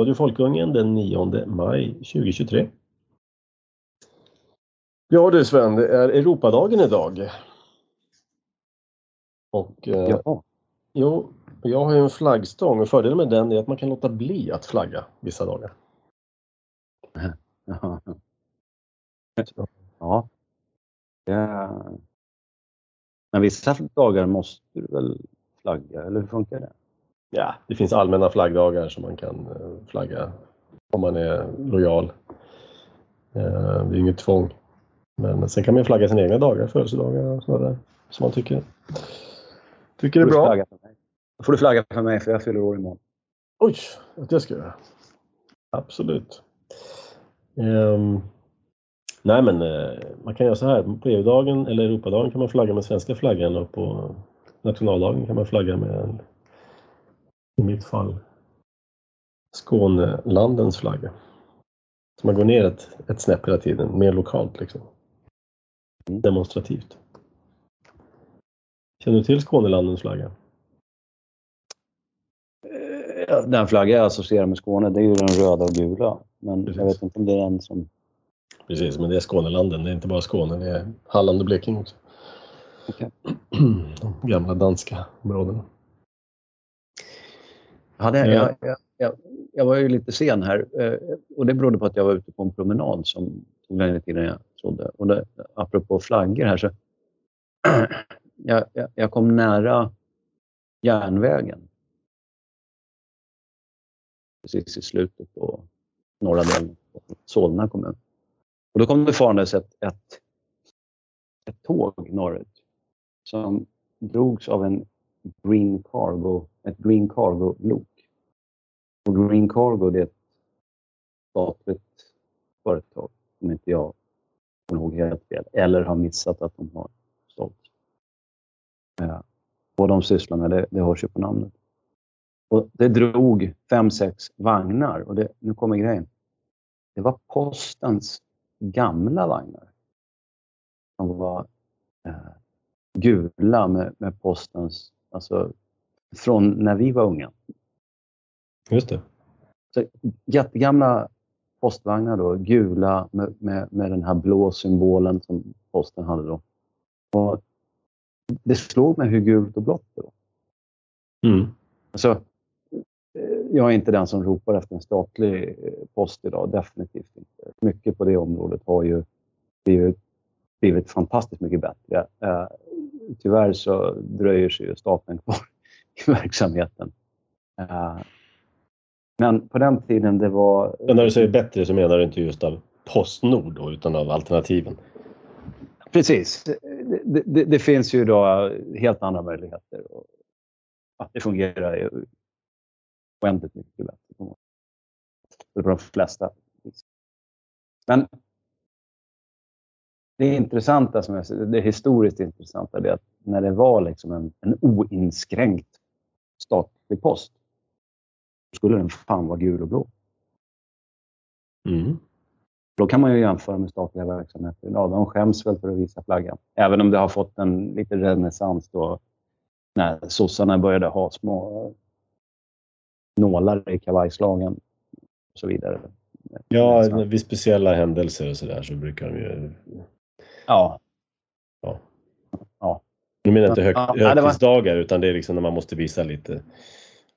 Radio Folkungen den 9 maj 2023. Ja du Sven, det är Europadagen idag. Och eh, Ja, jo, jag har ju en flaggstång och fördelen med den är att man kan låta bli att flagga vissa dagar. ja. ja. Men vissa dagar måste du väl flagga, eller hur funkar det? Ja, det finns allmänna flaggdagar som man kan eh, flagga om man är lojal. Eh, Det är inget tvång. Men sen kan man flagga sina egna dagar, födelsedagar och sådär där, som man tycker, tycker är bra. flagga för mig? Då får du flagga för mig för jag fyller år imorgon. Oj, att det ska jag göra. Absolut. Ehm, nej men eh, man kan göra så här. På EU-dagen eller Europadagen kan man flagga med svenska flaggan och på nationaldagen kan man flagga med, i mitt fall, Skånelandens flagga. Så man går ner ett, ett snäpp hela tiden, mer lokalt liksom. Mm. Demonstrativt. Känner du till Skånelandens flagga? Eh, Den flagga jag associerar med Skåne, det är ju den röda och gula. Men Precis. jag vet inte om det är den som... Precis, men det är Skånelanden. Det är inte bara Skåne, det är Halland och Blekinge också. Okej. De gamla danska områdena. Hade, Ja. jag, jag, jag, jag var ju lite sen här eh, och det berodde på att jag var ute på en promenad som tog längre tid än jag trodde. Och det, apropå flaggor här så jag, jag, jag kom nära järnvägen. Precis i slutet på norra delen av Solna kommun. Och då kom det farandes ett, ett, ett tåg norrut som drogs av en Green Cargo, ett Green Cargo-lok. Och Green Cargo det är ett statligt företag, om inte jag kommer ihåg helt fel, eller har missat att de har sålt. Eh, vad de sysslar med, det, det hörs ju på namnet. Och det drog fem, sex vagnar och det, nu kommer grejen. Det var postens gamla vagnar. De var eh, gula med, med postens, alltså från när vi var unga. Just det. Så, jättegamla postvagnar då, gula med, med, med den här blå symbolen som posten hade då. Och det slog mig hur gult och blått det var. Mm. Alltså, jag är inte den som ropar efter en statlig eh, post idag, definitivt inte. Mycket på det området har ju blivit, blivit fantastiskt mycket bättre. Eh, tyvärr så dröjer sig ju staten kvar i verksamheten. Eh, men på den tiden det var... Men när du säger bättre så menar du inte just av Postnord då, utan av alternativen? Precis. Det, det, det finns ju då helt andra möjligheter. Och att det fungerar ju oändligt mycket bättre. på de flesta. Men det intressanta, som jag det historiskt intressanta, är att när det var liksom en, en oinskränkt statlig post, skulle den fan vara gul och blå. Mm. Då kan man ju jämföra med statliga verksamheter idag. De skäms väl för att visa flaggan. Även om det har fått en liten renässans då när sossarna började ha små nålar i kavajslagen och så vidare. Ja, vid speciella händelser och sådär så brukar de ju... Ja. Ja. Ja. Nu menar inte hög, Ja, ja, högtidsdagar utan det är liksom när man måste visa lite,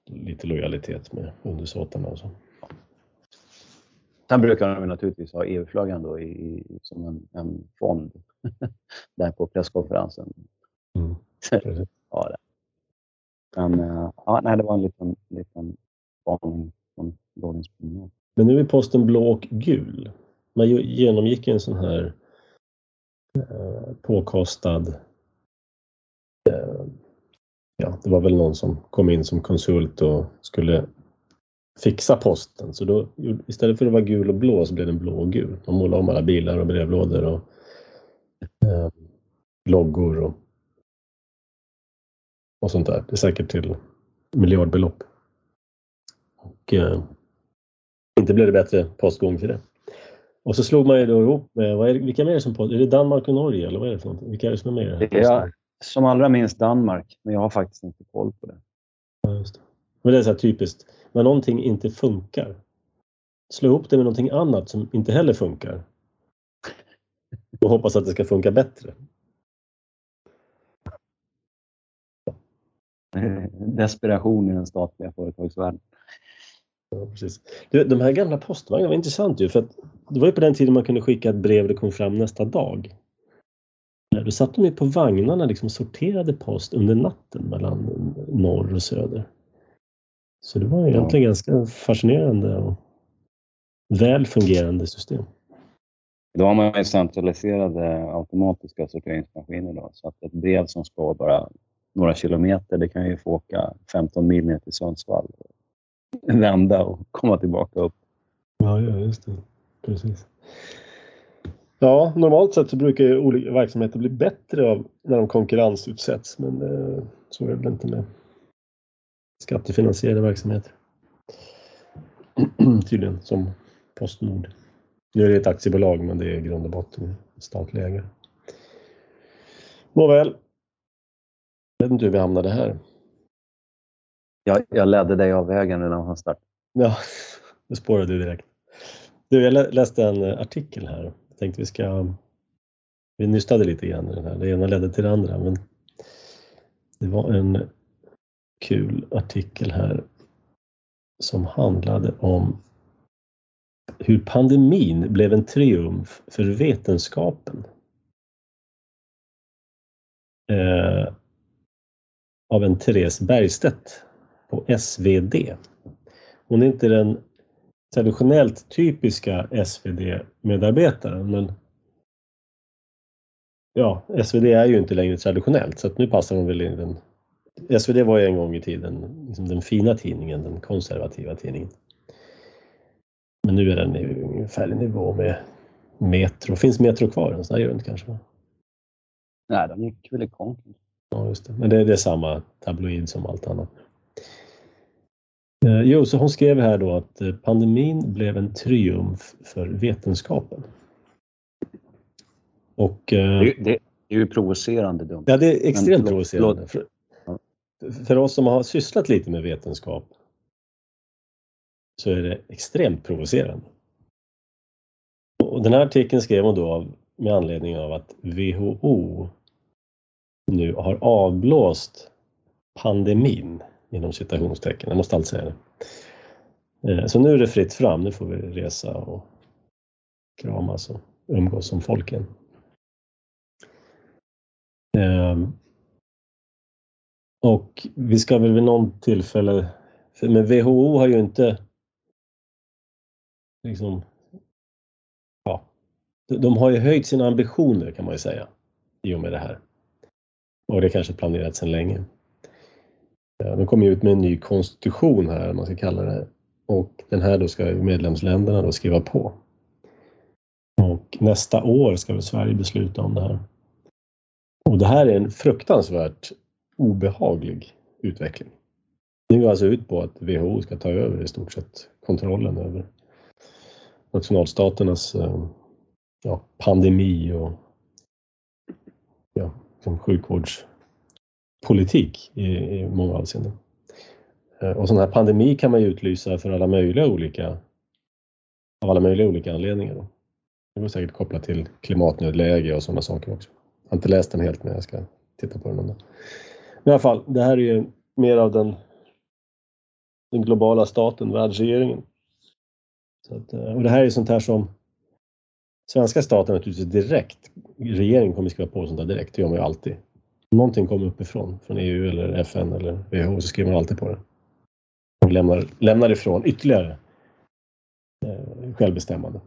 lite lojalitet med undersåtarna och så. Sen brukar de naturligtvis ha EU-flaggan då i, i, som en, en fond där på presskonferensen. Mm. Ja, det. Men eh, ja, nej, det var en liten, liten spaning från dagens promenad. Men nu är posten blå och gul. Man genomgick en sån här eh, påkostad... Eh, ja, det var väl någon som kom in som konsult och skulle fixa posten. Så då, istället för att vara gul och blå så blev den blå och gul. De målade om alla bilar och brevlådor och eh, loggor och, och sånt där. Det är säkert till miljardbelopp. Och eh, inte blev det bättre postgång för det. Och så slog man ju då ihop med, vad är vilka mer som post? Är det Danmark och Norge eller vad är det för någonting? Vilka är det som är med i det här? Som allra minst Danmark, men jag har faktiskt inte koll på det. Ja, det. Men det är så här typiskt, när någonting inte funkar slå ihop det med någonting annat som inte heller funkar. Och hoppas att det ska funka bättre. Desperation i den statliga företagsvärlden. Ja, precis. Du, de här gamla postvagnarna var intressant ju för att det var ju på den tiden man kunde skicka ett brev och det kom fram nästa dag. Då satt de ju på vagnarna liksom sorterade post under natten mellan norr och söder. Så det var egentligen ja. ganska fascinerande och väl fungerande system. Då har man ju centraliserade automatiska sorteringsmaskiner då, så att ett brev som ska bara några kilometer, det kan ju få åka 15 mil ner till Sundsvall, vända och komma tillbaka upp. Ja, ja just det. Precis. Ja, normalt sett så brukar ju olika verksamheter bli bättre av när de konkurrensutsätts, men eh, så är det väl inte med skattefinansierade verksamheter. Tydligen, som Postnord. Nu är det ett aktiebolag, men det är i grund och botten statlig ägare. Nåväl. Jag vet inte hur vi hamnade här. Jag, jag ledde dig av vägen redan från start. Ja, det spårade du direkt. Du, jag läste en artikel här. Jag tänkte vi ska... Vi nystade lite grann i den här. Det ena ledde till det andra, men det var en kul artikel här som handlade om hur pandemin blev en triumf för vetenskapen. Eh, av en Therese Bergstedt på SvD. Hon är inte den traditionellt typiska SvD-medarbetaren men ja, SvD är ju inte längre traditionellt så att nu passar hon väl in den. SvD var ju en gång i tiden liksom den fina tidningen, den konservativa tidningen. Men nu är den i ungefär i nivå med Metro. Finns Metro kvar ens? Nej, gör det inte kanske? Va? Nej, den gick väl i konkurs. Ja, just det. Men det, det är samma tabloid som allt annat. Eh, jo, så hon skrev här då att eh, pandemin blev en triumf för vetenskapen. Och, eh, det, det, är ju provocerande dumt. Ja, det är extremt Men, provocerande. För, för oss som har sysslat lite med vetenskap så är det extremt provocerande. Och den här artikeln skrev hon då med anledning av att WHO nu har avblåst pandemin inom citationstecken. Jag måste alltid säga det. Eh, så nu är det fritt fram. Nu får vi resa och kramas och umgås som folk igen. Ehm, och vi ska väl vid någon tillfälle, men WHO har ju inte liksom, ja, de har ju höjt sina ambitioner kan man ju säga i och med det här. Och det kanske planerats sedan länge. Eh, De kommer ut med en ny konstitution här, man ska kalla det. Och den här då ska medlemsländerna då skriva på. Och nästa år ska väl Sverige besluta om det här. Och det här är en fruktansvärt obehaglig utveckling. Det går alltså ut på att WHO ska ta över i stort sett kontrollen över nationalstaternas eh, ja, pandemi och ja, sjukvårds politik i, i många avseenden. Eh, och sån här pandemi kan man ju utlysa för alla möjliga olika, av alla möjliga olika anledningar. Då. Det var säkert kopplat till klimatnödläge och sådana saker också. Jag har inte läst den helt men jag ska titta på den. Men i alla fall, det här är ju mer av den, den globala staten, världsregeringen. Så att, eh, och det här är sånt här som svenska staten naturligtvis direkt, regeringen kommer skriva på sånt där direkt, det gör man ju alltid. Om någonting kommer uppifrån, från EU eller FN eller WHO, så skriver man alltid på det. Och lämnar, lämnar ifrån ytterligare eh, självbestämmande.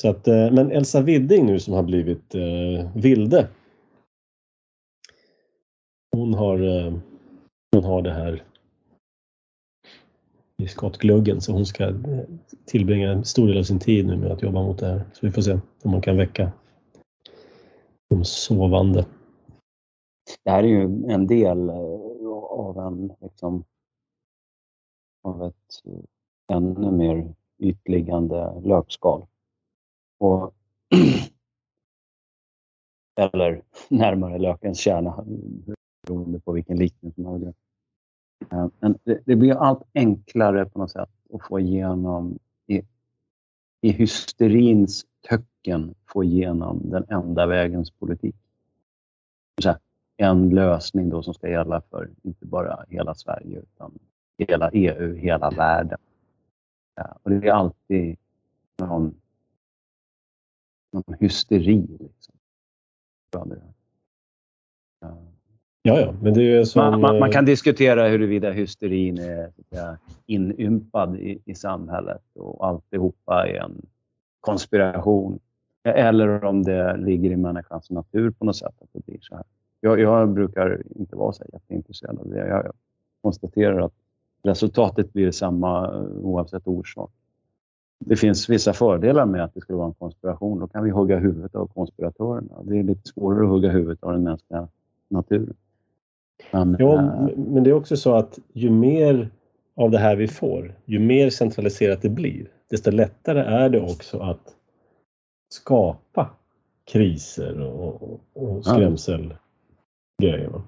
Så att, eh, men Elsa Widding nu som har blivit eh, vilde. Hon har, eh, hon har det här i skottgluggen så hon ska eh, tillbringa en stor del av sin tid nu med att jobba mot det här. Så vi får se om man kan väcka de sovande. Det här är ju en del eh, av en liksom, av ett eh, ännu mer ytliggande lökskal. Och, eller närmare lökens kärna beroende på vilken liknelse man vill eh, men det, det blir allt enklare på något sätt att få igenom i, i hysterins töcken få igenom den enda vägens politik. Här, en lösning då som ska gälla för inte bara hela Sverige utan hela EU, hela världen. Ja, och det är alltid någon, någon hysteri. Liksom. Ja, ja, men det är som... man, man, man, kan diskutera huruvida hysterin är inympad i, i samhället och alltihopa är en konspiration. Eller om det ligger i människans natur på något sätt att det blir så här. Jag, jag brukar inte vara så jätteintresserad av det. Jag konstaterar att resultatet blir samma oavsett orsak. Det finns vissa fördelar med att det skulle vara en konspiration. Då kan vi hugga huvudet av konspiratörerna. Det är lite svårare att hugga huvudet av den mänskliga naturen. Men, ja, äh... men det är också så att ju mer av det här vi får, ju mer centraliserat det blir, desto lättare är det också att skapa kriser och, och skrämselgrejer. Ja.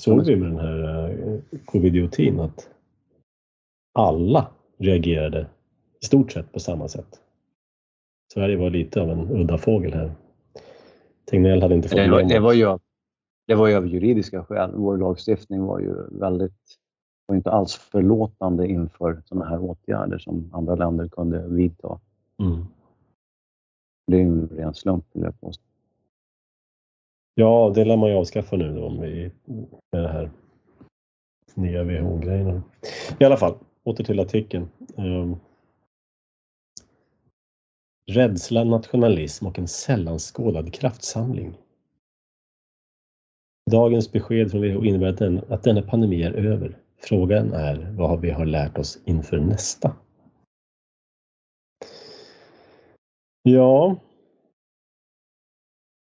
Såg vi med den här eh, covidiotin att alla reagerade i stort sett på samma sätt. Sverige var lite av en udda fågel här. Tegnell hade inte fått det var, det var ju det var ju av juridiska skäl. Vår lagstiftning var ju väldigt, var inte alls förlåtande inför sådana här åtgärder som andra länder kunde vidta. Mm. Det är ju en ren slump, vill jag påstå. Ja, det lär man ju avskaffa nu då med det här nya WHO-grejerna. I alla fall, åter till artikeln. Um, rädsla, nationalism och en sällan skådad kraftsamling. Dagens besked från WHO innebär att, den, att denna pandemi är över. Frågan är vad vi har lärt oss inför nästa. Ja,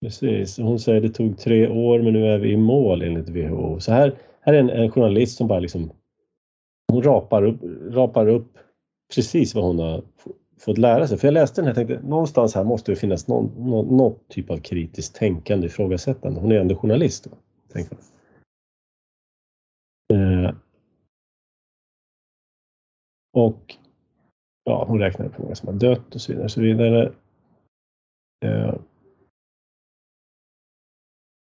precis. Hon säger det tog tre år men nu är vi i mål enligt WHO. Så här, här är en, en journalist som bara liksom hon rapar upp, rapar upp precis vad hon har fått lära sig. För jag läste den här och tänkte någonstans här måste det finnas någon, någon, någon typ av kritiskt tänkande ifrågasättande. Hon är ändå journalist. Tänker eh, och ja, hon räknar upp hur många som har dött och så vidare. Och så vidare. Eh,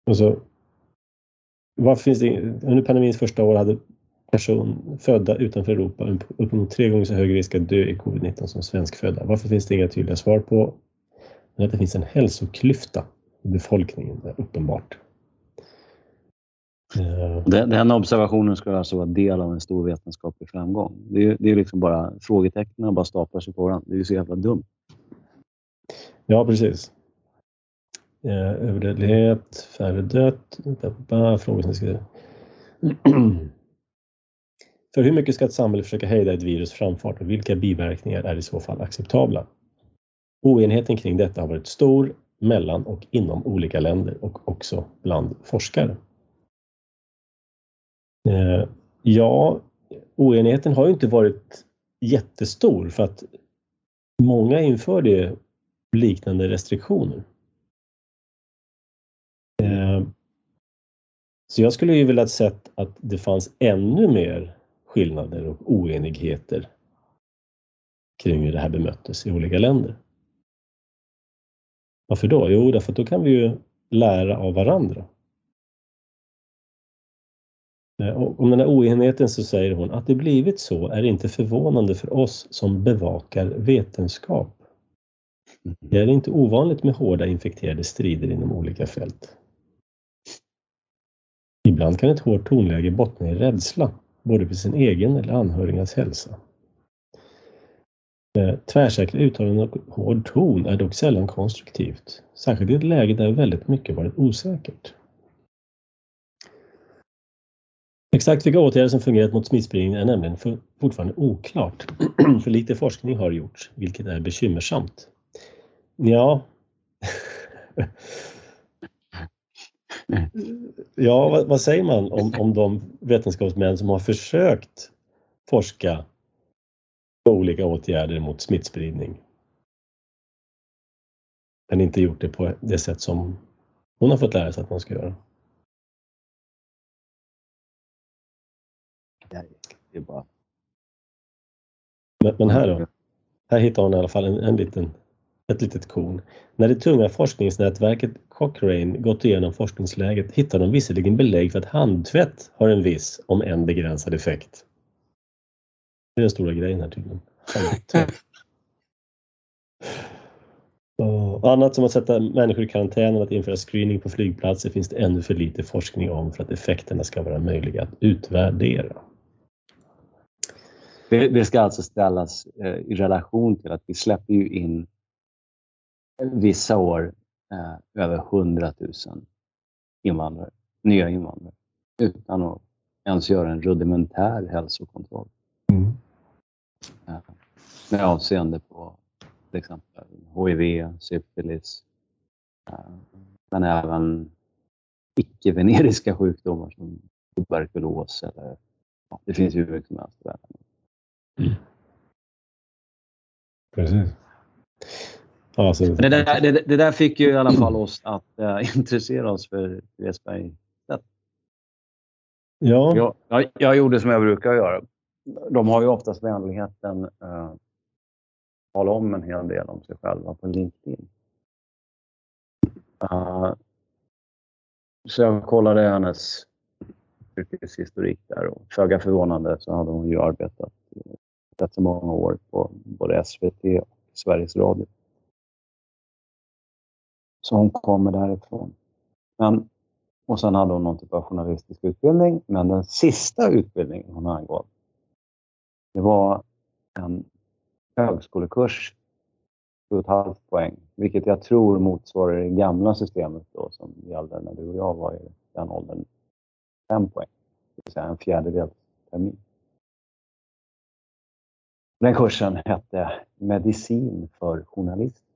alltså, varför finns det, under pandemins första år hade person födda utanför Europa uppemot tre gånger så hög risk att dö i covid-19 som svenskfödda. Varför finns det inga tydliga svar på? Men att det finns en hälsoklyfta i befolkningen, är uppenbart. Eh, den, den observationen skulle alltså vara del av en stor vetenskaplig framgång. Det är, det är liksom bara frågetecknen bara staplar sig på varandra. Det är så jävla dumt. Ja, precis. Eh, överdödlighet, färre dött, frågetecken. För hur mycket ska ett samhälle försöka hejda ett virus framfart och vilka biverkningar är i så fall acceptabla? Oenigheten kring detta har varit stor mellan och inom olika länder och också bland forskare. Eh, ja, oenigheten har ju inte varit jättestor för att många införde liknande restriktioner. Eh, så jag skulle ju vilja sett att det fanns ännu mer skillnader och oenigheter kring hur det här bemöttes i olika länder. Varför då? Jo, därför att då kan vi ju lära av varandra. Eh, och om den här oenigheten så säger hon att det blivit så är inte förvånande för oss som bevakar vetenskap. Det är inte ovanligt med hårda infekterade strider inom olika fält. Ibland kan ett hårt tonläge bottna i rädsla, både för sin egen eller anhörigas hälsa. Eh, tvärsäkra uttalanden och hård ton är dock sällan konstruktivt, särskilt i ett läge där väldigt mycket varit osäkert. Exakt vilka åtgärder som fungerat mot smittspridningen är nämligen fortfarande oklart. för lite forskning har gjorts, vilket är bekymmersamt. Ja, ja vad, vad, säger man om, om de vetenskapsmän som har försökt forska på olika åtgärder mot smittspridning? Men inte gjort det på det sätt som hon har fått lära sig att man ska göra. Det är bara... Men, men här då? Här hittar hon i alla fall en, en liten, ett litet korn. När det tunga forskningsnätverket Cochrane gått igenom forskningsläget hittar de visserligen belägg för att handtvätt har en viss, om än begränsad effekt. Det är den stora grejen här tydligen. Och annat som att sätta människor i karantän och att införa screening på flygplatser finns det ännu för lite forskning om för att effekterna ska vara möjliga att utvärdera. Det, det ska alltså ställas eh, i relation till att vi släpper ju in vissa år eh, över 100 000 invandrare, nya invandrare utan att ens göra en rudimentär hälsokontroll. Mm. Eh, med avseende på till exempel HIV, syfilis, eh, men även icke-veneriska sjukdomar som tuberkulos eller ja, det finns ju hur mycket som helst i världen. Mm. Alltså, det, där, det, det, där fick ju i alla fall oss att äh, intressera oss för Resberg. Ja. Jag, jag, jag, gjorde som jag brukar göra. De har ju oftast vänligheten äh, tala om en hel del om sig själva på LinkedIn. Uh, så jag kollade hennes yrkeshistorik där och föga förvånande så hade hon ju arbetat rätt så många år på både SVT och Sveriges Radio. Så hon kommer därifrån. Men, och sen hade hon någon typ av journalistisk utbildning, men den sista utbildningen hon angav, det var en högskolekurs, 7,5 poäng, vilket jag tror motsvarar det gamla systemet då, som gällde när du och jag var i den åldern, 5 poäng, det vill säga en fjärdedels termin. Den kursen hette Medicin för journalister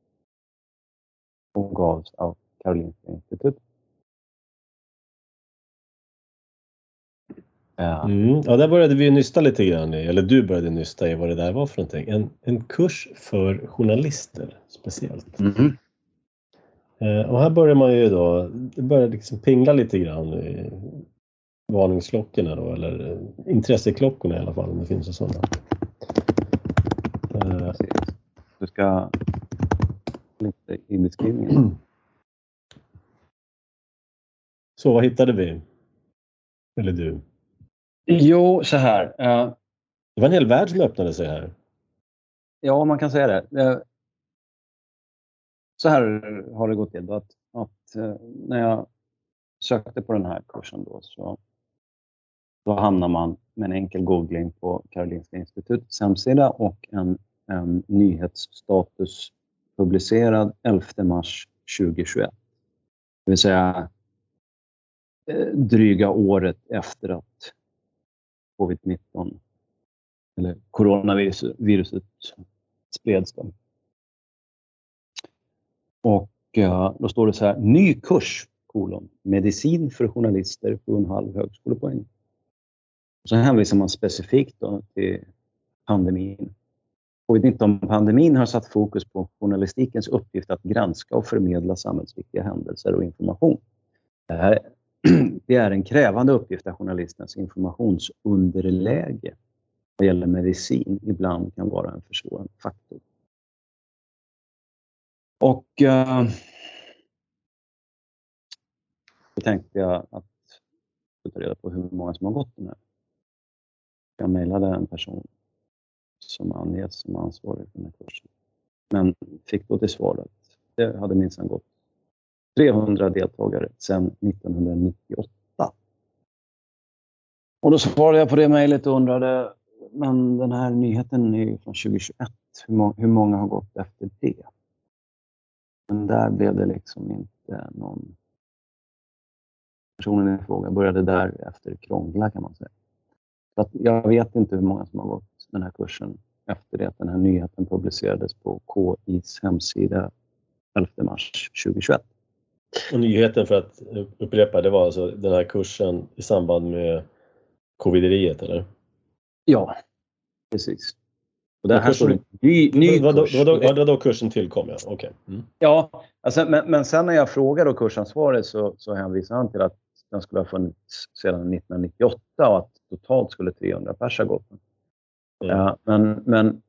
och gavs av Karolinska institutet. Mm. Ja, där började vi nysta lite grann i, eller du började nysta i vad det där var för någonting. En, en kurs för journalister speciellt. Mm. Eh, och här börjar man ju då, det börjar liksom pingla lite grann i varningsklockorna då, eller eh, intresseklockorna i alla fall om det finns sådana. Eh. Du ska lite i beskrivningen. Så vad hittade vi? Eller du? Jo, så här. Uh, det var en hel värld som öppnade sig här. Ja, man kan säga det. Uh, så här har det gått till. Att, att uh, när jag sökte på den här kursen då, så då hamnar man med en enkel googling på Karolinska institutets hemsida och en, en nyhetsstatus publicerad 11 mars 2021. Det vill säga eh, dryga året efter att covid-19 eller coronaviruset spreds. Då. Och eh, då står det så här, ny kurs, kolon, medicin för journalister, 7,5 högskolepoäng. Så hänvisar man specifikt då till pandemin. Covid-19-pandemin har satt fokus på journalistikens uppgift att granska och förmedla samhällsviktiga händelser och information. Det här det är en krävande uppgift där journalistens informationsunderläge vad gäller medicin ibland kan vara en försvårande faktor. Och eh, då tänkte jag att ta reda på hur många som har gått den här. Jag mejlade en person som anges som ansvarig för den här kursen. Men fick då till svar att det hade minsann gått 300 deltagare sedan 1998. Och då svarade jag på det mejlet och undrade, men den här nyheten är ju från 2021. Hur, må hur många har gått efter det? Men där blev det liksom inte någon... Personen i fråga började därefter krångla kan man säga. Så att jag vet inte hur många som har gått den här kursen efter det att den här nyheten publicerades på KIs hemsida 11 mars 2021. Och nyheten för att upprepa, det var alltså den här kursen i samband med covideriet eller? Ja, precis. Och det här står ny, ny vad, kurs. Vad, vad, vad, då kursen tillkom? Ja, okay. Mm. ja alltså, men, men sen när jag frågade kursansvarig så, så hänvisade han till att den skulle ha funnits sedan 1998 och att totalt skulle 300 pers ha gått. Mm. men, men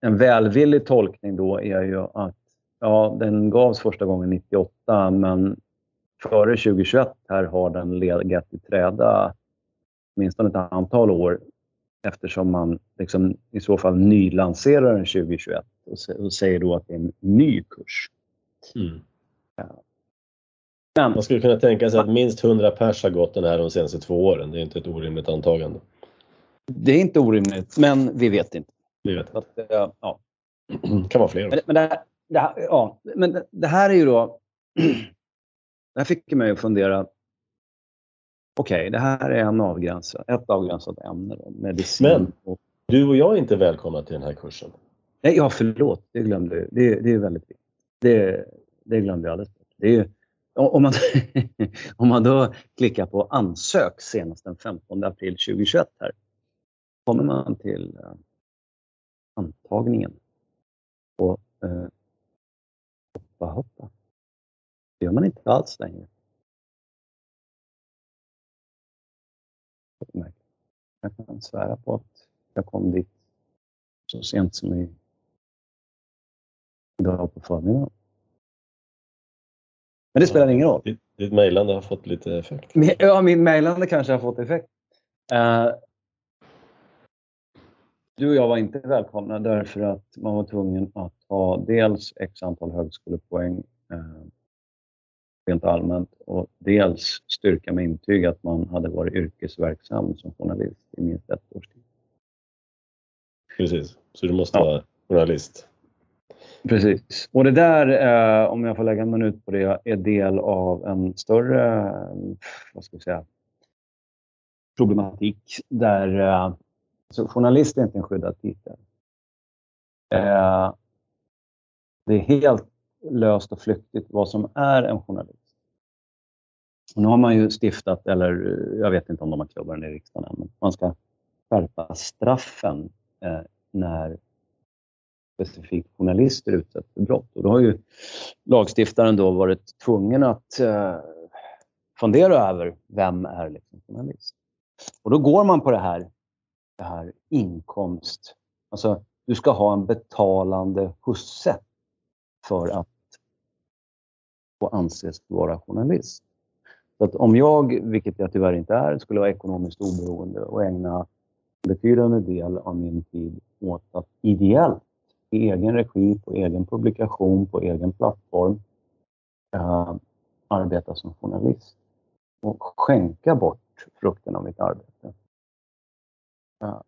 en välvillig tolkning då är ju att ja, den gavs första gången 98 men före 2021 här har den legat i träda åtminstone ett antal år eftersom man liksom i så fall nylanserar den 2021 och, säger då att det är en ny kurs. Mm. Ja. Men, man skulle kunna tänka sig att minst 100 pers har gått den här de senaste två åren. Det är inte ett orimligt antagande. Det är inte orimligt, men vi vet inte. Vi vet inte. Att, eh, ja. Det kan vara fler. Men, men, det, här, det, här, ja, men det, det här är ju då... det här fick mig att fundera. Okej, okay, det här är en avgränsad, ett avgränsat ämne. Då, medicin. Men du och jag är inte välkomna till den här kursen. Nej, ja, förlåt. Det glömde jag. Det, det är väldigt viktigt. Det, det glömde jag alldeles bort. Det är, om, man, om man då klickar på ansök senast den 15 april 2021 här, kommer man till eh, antagningen. Och eh, hoppa hoppa. Det gör man inte alls längre. Jag kan svära på att jag kom dit så sent som i idag på förmiddagen. Men det spelar ingen roll. Ditt, ditt mejlande har fått lite effekt. Ja, min mejlande kanske har fått effekt. Uh, du och jag var inte välkomna därför att man var tvungen att ha dels x antal högskolepoäng uh, rent allmänt och dels styrka med intyg att man hade varit yrkesverksam som journalist i minst ett års tid. Precis, så du måste ja. vara journalist? Precis. Och det där, eh, om jag får lägga en minut på det, är del av en större eh, vad ska jag säga, problematik där eh, alltså journalist är inte en skyddad titel. Eh, det är helt löst och flyktigt vad som är en journalist. Och nu har man ju stiftat, eller eh, jag vet inte om de har klubbat den i riksdagen än, men man ska skärpa straffen eh, när specifikt journalister utsätts för brott. Och då har ju lagstiftaren då varit tvungen att eh, fundera över vem är liksom journalist. Och då går man på det här, det här inkomst... Alltså, du ska ha en betalande husse för att få anses vara journalist. Så att om jag, vilket jag tyvärr inte är, skulle vara ekonomiskt oberoende och ägna en betydande del av min tid åt att ideellt i egen regi, på egen publikation, på egen plattform eh, arbeta som journalist och skänka bort frukten av mitt arbete. Eh,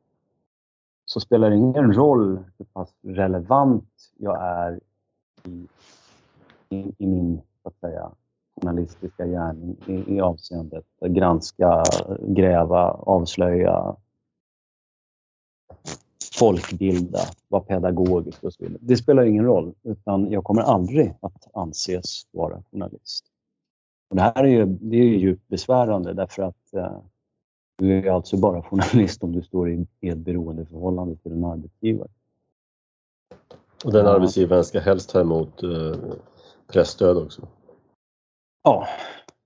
så spelar det ingen roll hur pass relevant jag är i, i, i min så att säga, journalistiska gärning i, i avseendet granska, gräva, avslöja, folkbilda, vara pedagogisk och så vidare. Det spelar ingen roll, utan jag kommer aldrig att anses vara journalist. Och det här är ju, det är ju djupt besvärande därför att eh, du är alltså bara journalist om du står i, ett beroendeförhållande till en arbetsgivare. Och den arbetsgivaren ska helst ta emot eh, pressstöd också? Ja,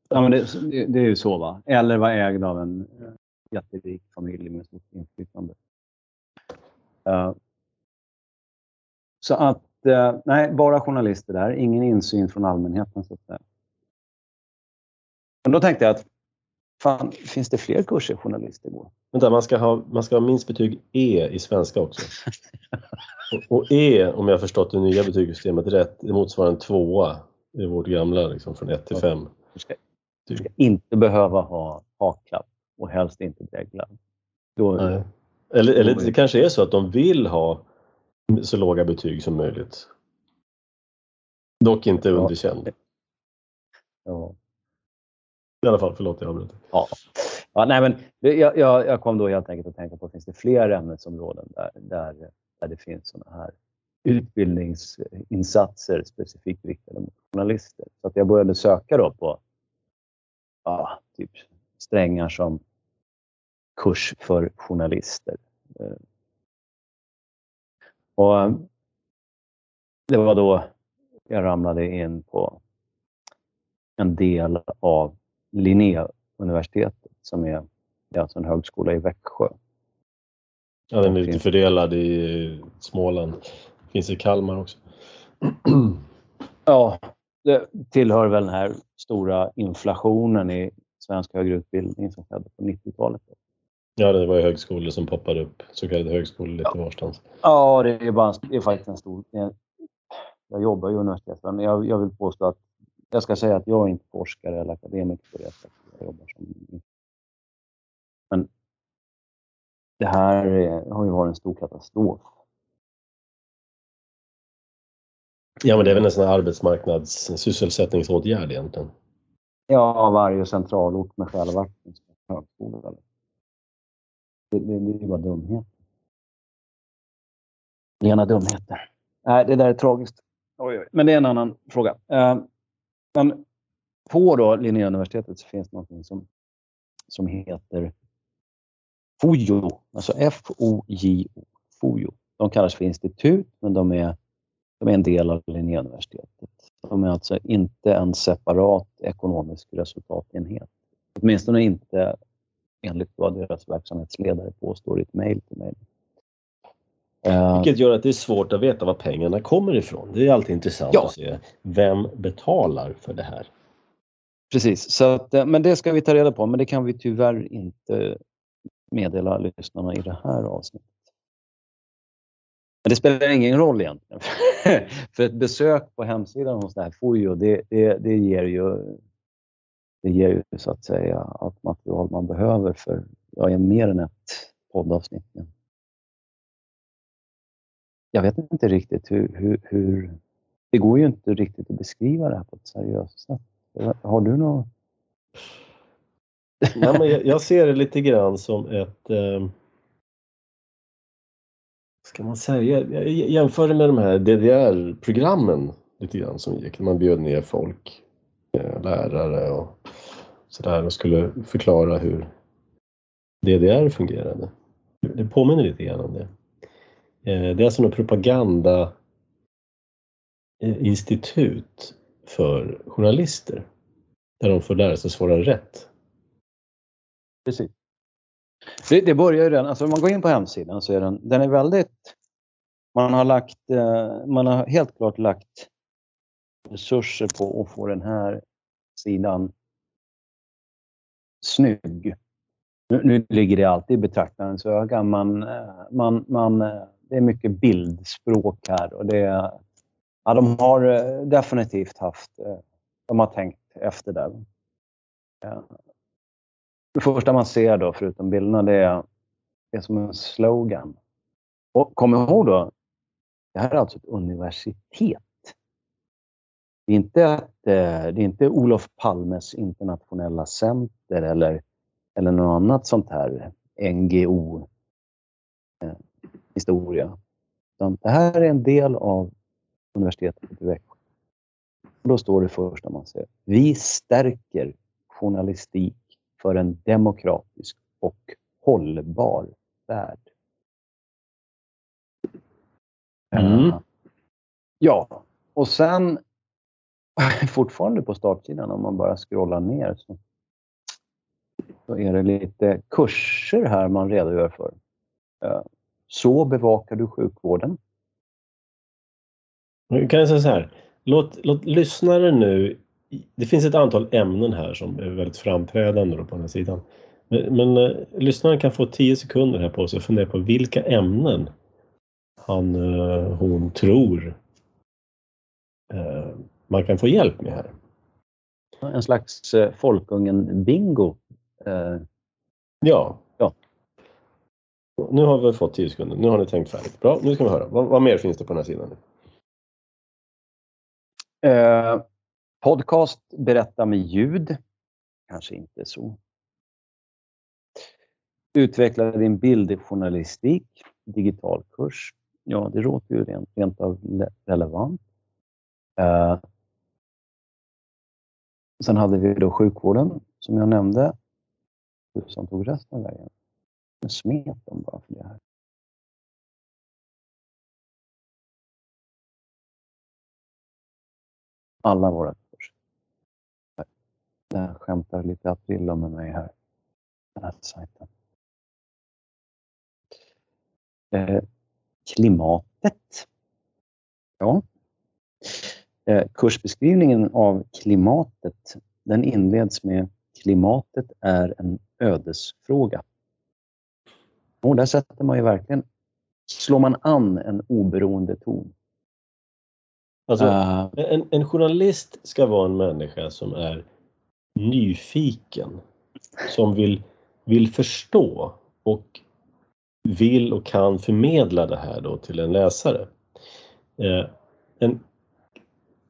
ja men det, det, är ju så. va. Eller vara ägd av en eh, jätterik familj med stort inflytande. Uh, så att, uh, nej, bara journalister där. Ingen insyn från allmänheten. Så att. Men då tänkte jag att, fan, finns det fler kurser journalister går? Vänta, man ska, ha, man ska ha minst betyg E i svenska också. och, och, E, om jag har förstått det nya betygssystemet rätt, det motsvarar en tvåa i vårt gamla, liksom, från 1 till 5. Du ska, du ska inte behöva ha haklapp och helst inte dregla. Då, eller, eller det kanske är så att de vill ha så låga betyg som möjligt. Dock inte ja. underkänd. Ja. I alla fall, förlåt jag avbröt. Ja. Ja, nej, men jag, jag, jag, kom då helt enkelt att tänka på, finns det fler ämnesområden där, där, där det finns sådana här utbildningsinsatser specifikt riktade mot journalister? Så att jag började söka då på ja, typ strängar som kurs för journalister. Och eh, det var då jag ramlade in på en del av Linnéuniversitetet som är är alltså en högskola i Växjö. Ja, den är lite fördelad i Småland. Finns i Kalmar också. Ja, det tillhör väl den här stora inflationen i svensk högre utbildning som skedde på 90-talet. Ja, det var ju högskolor som poppade upp, så kallade högskolor lite ja. varstans. Ja, det är, bara, det är faktiskt en stor... Jag jobbar ju universitet, men jag, jag vill påstå att jag ska säga att jag är inte forskare eller akademiker på det sättet. Jag jobbar som... Men det här har ju varit en stor katastrof. Ja, men det är väl en sån här arbetsmarknads sysselsättningsåtgärd egentligen? Ja, varje centralort med självaktning ska högskola. Det, det, det är ju bara dumhet. Rena dumheter. Nej, det där är tragiskt. Oj, oj. Men det är en annan fråga. Eh, men på då Linnéuniversitetet så finns det något som, som heter FOJO, alltså F-O-J-O. FOJO. De kallas för institut, men de är, de är en del av Linnéuniversitetet. De är alltså inte en separat ekonomisk resultatenhet. Åtminstone inte enligt vad deras verksamhetsledare påstår i ett mejl till mig. Eh, Vilket gör att det är svårt att veta var pengarna kommer ifrån. Det är alltid intressant ja. att se vem betalar för det här. Precis, så att, eh, men det ska vi ta reda på, men det kan vi tyvärr inte meddela lyssnarna i det här avsnittet. Men det spelar ingen roll egentligen. för ett besök på hemsidan hos det här FOJO, det, det, det, ger ju det ger ju så att säga allt material man behöver för ja, mer än ett poddavsnitt. Jag vet inte riktigt hur, hur, hur, Det går ju inte riktigt att beskriva det här på ett seriöst sätt. Har du något? Nej, men jag, jag, ser det lite grann som ett... Eh, ska man säga? Jag jämför det med de här DDR-programmen lite grann som gick. Man bjöd ner folk, eh, lärare och sådär och skulle förklara hur DDR fungerade. Det påminner lite grann om det. Eh, det är alltså något propagandainstitut eh, för journalister där de får lära sig svara rätt. Precis. Det, det börjar ju redan, alltså om man går in på hemsidan så är den, den är väldigt, man har lagt, eh, man har helt klart lagt resurser på att få den här sidan snygg. Nu, nu ligger det alltid i betraktarens öga. Eh, man, man, man, det är mycket bildspråk här och det, ja, de har eh, definitivt haft, de har tänkt efter där. Det första man ser då, förutom bilderna, det är, det är som en slogan. Och kom ihåg då, det här är alltså ett universitet. Det är inte, ett, det är inte Olof Palmes internationella center eller, eller något annat sånt här NGO historia. Utan det här är en del av universitetet i Växjö. Och då står det första man ser. Vi stärker journalistik för en demokratisk och hållbar värld. Mm. Ja, och sen fortfarande på startsidan om man bara scrollar ner så, så är det lite kurser här man redogör för. Eh, så bevakar du sjukvården. Jag kan säga så här, låt, låt lyssnare nu, det finns ett antal ämnen här som är väldigt framträdande på den här sidan. Men, men eh, lyssnaren kan få tio sekunder här på sig att fundera på vilka ämnen han, eh, hon tror eh, man kan få hjälp med här. En slags eh, folkungen-bingo. Eh, ja, nu har vi fått 10 sekunder. Nu har ni tänkt färdigt. Bra, nu ska vi höra. Vad, vad mer finns det på den här sidan? Eh, podcast Berätta med ljud. Kanske inte så. Utveckla din bildjournalistik. Digital kurs. Ja, det låter ju rent, rent av relevant. Eh, sen hade vi då sjukvården som jag nämnde. Som tog resten av vägen. Nu smet de bara för det här. Alla våra kurs. Där skämtar lite Aprillo med mig här. Den här sajten. Eh, klimatet. Ja. Eh, kursbeskrivningen av klimatet den inleds med klimatet är en ödesfråga. Och där sätter man ju verkligen, slår man an en oberoende ton. Alltså, uh, en, en, journalist ska vara en människa som är nyfiken, som vill, vill förstå och vill och kan förmedla det här då till en läsare. Eh, en,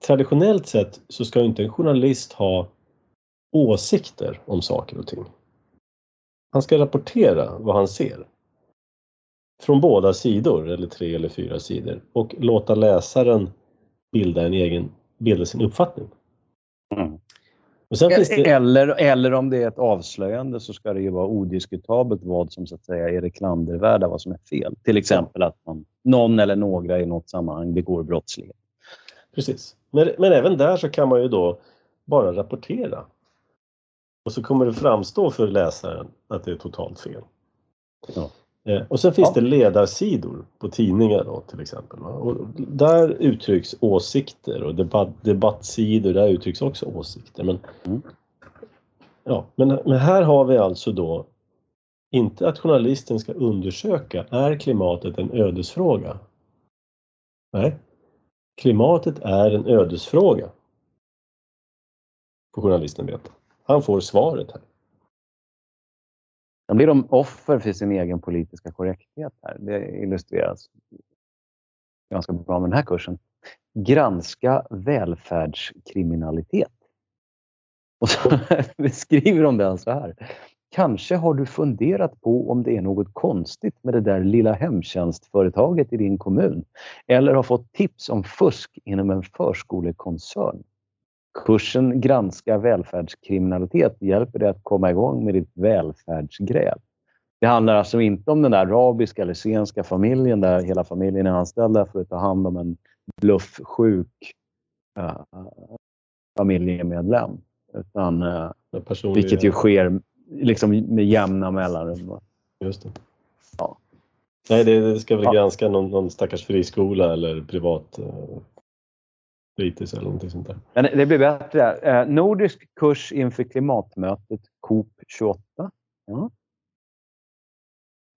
traditionellt sett så ska inte en journalist ha åsikter om saker och ting. Han ska rapportera vad han ser. Från båda sidor, eller tre eller fyra sidor och låta läsaren bilda en egen, bilda sin uppfattning. Mm. Det... Eller, eller om det är ett avslöjande så ska det ju vara odiskutabelt vad som så att säga är det klandervärda, vad som är fel. Till exempel att man, någon eller några i något sammanhang begår brottslighet. Precis. Men, men även där så kan man ju då bara rapportera. Och så kommer det framstå för läsaren att det är totalt fel. Ja. Eh, och sen finns ja. det ledarsidor på tidningar då, till exempel. Och där uttrycks åsikter och debatt, debattsidor, där uttrycks också åsikter. Men, mm. ja, men, men här har vi alltså då inte att journalisten ska undersöka, är klimatet en ödesfråga? Nej, klimatet är en ödesfråga. Får journalisten veta. Han får svaret här. Sen blir de offer för sin egen politiska korrekthet här. Det illustreras ganska bra med den här kursen. Granska välfärdskriminalitet. Och så beskriver de den så här. Kanske har du funderat på om det är något konstigt med det där lilla hemtjänstföretaget i din kommun eller har fått tips om fusk inom en förskolekoncern. Kursen Granska välfärdskriminalitet hjälper dig att komma igång med ditt välfärdsgräv. Det handlar alltså inte om den där arabiska eller zigenska familjen där hela familjen är anställda för att ta hand om en blufffsjuk uh, familjemedlem. Utan, uh, vilket ju sker liksom med jämna mellanrum. Just det. Ja. Nej, det, det ska väl ja. granska någon, någon stackars friskola eller privat uh, fritids eller någonting sånt där. Men det blir bättre. Eh, nordisk kurs inför klimatmötet COP 28. Ja.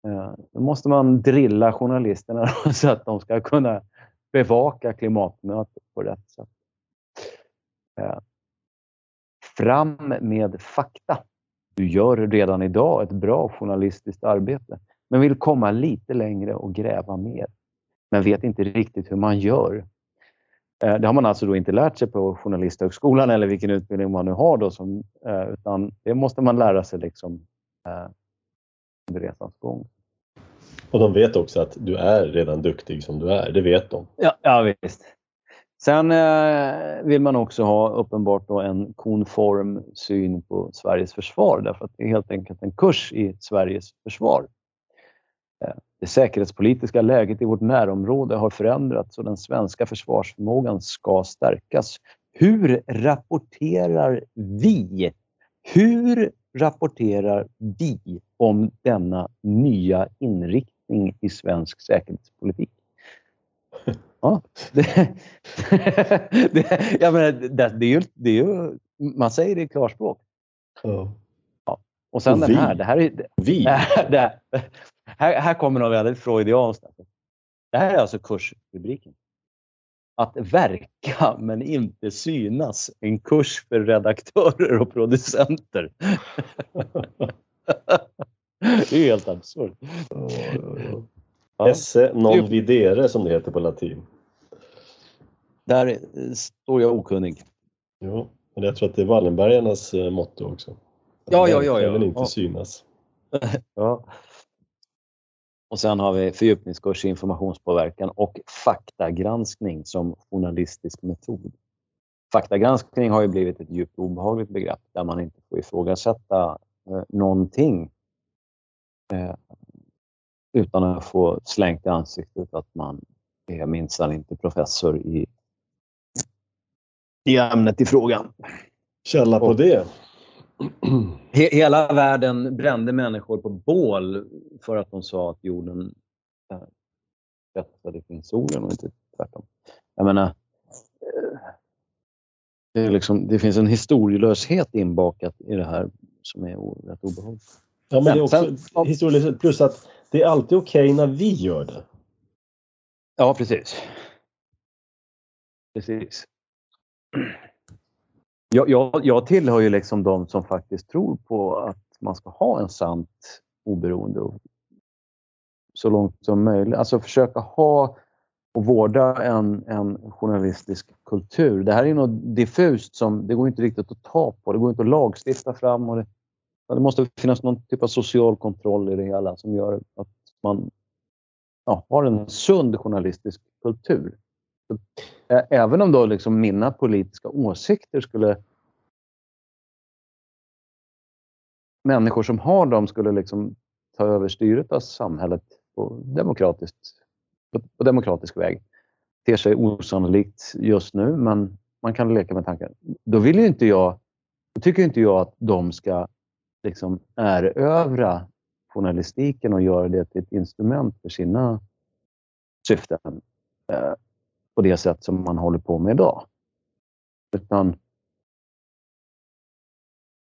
Eh, då måste man drilla journalisterna så att de ska kunna bevaka klimatmötet på rätt sätt. Eh, fram med fakta. Du gör redan idag ett bra journalistiskt arbete men vill komma lite längre och gräva mer. Men vet inte riktigt hur man gör. Eh, det har man alltså då inte lärt sig på Journalisthögskolan eller vilken utbildning man nu har. Då som, eh, utan det måste man lära sig liksom, eh, under resans gång. Och de vet också att du är redan duktig som du är. Det vet de. Ja, ja visst. Sen eh, vill man också ha uppenbart då en konform syn på Sveriges försvar därför att det är helt enkelt en kurs i Sveriges försvar. Eh, det säkerhetspolitiska läget i vårt närområde har förändrats och den svenska försvarsförmågan ska stärkas. Hur rapporterar vi? Hur rapporterar vi om denna nya inriktning i svensk säkerhetspolitik? Ja, det, det, jag menar, det, det, är ju, det är ju, man säger det i klarspråk. Ja. ja. Och sen och den här. Det här är, vi? Det, här, här kommer något väldigt freudianskt. Det här är alltså kursrubriken. Att verka men inte synas. En kurs för redaktörer och producenter. det är helt absurt. Ja. Esse non videre som det heter på latin. Där står jag okunnig. Jo, men jag tror att det är Wallenbergarnas eh, motto också. Ja, ja, ja. ja. men inte ja. synas. ja. Och sen har vi fördjupningskurs i informationspåverkan och faktagranskning som journalistisk metod. Faktagranskning har ju blivit ett djupt obehagligt begrepp där man inte får ifrågasätta eh, någonting eh, utan att få slängt i ansiktet att man är minsann inte professor i, i ämnet i frågan. Källa på det? hela världen brände människor på bål för att de sa att jorden kretsade kring solen och inte tvärtom. Jag menar, eh, det, liksom, det, finns en historielöshet inbakat i det här som är rätt obehagligt. Ja, men det är också historielöshet plus att det är alltid okej okay när vi gör det. Ja, precis. Precis. Jag, jag, jag tillhör ju liksom de som faktiskt tror på att man ska ha en sant oberoende så långt som möjligt. Alltså försöka ha och vårda en, en journalistisk kultur. Det här är något diffust som det går inte riktigt att ta på. Det går inte att lagstifta fram. Och det, det måste finnas någon typ av social kontroll i det hela som gör att man ja, har en sund journalistisk kultur. Även om då liksom mina politiska åsikter skulle... Människor som har dem skulle liksom ta över styret av samhället på, demokratiskt, på, på demokratisk väg. Det ter sig osannolikt just nu, men man kan leka med tanken. Då vill ju inte jag, då tycker inte jag att de ska liksom erövra journalistiken och göra det till ett instrument för sina syften på det sätt som man håller på med idag. Utan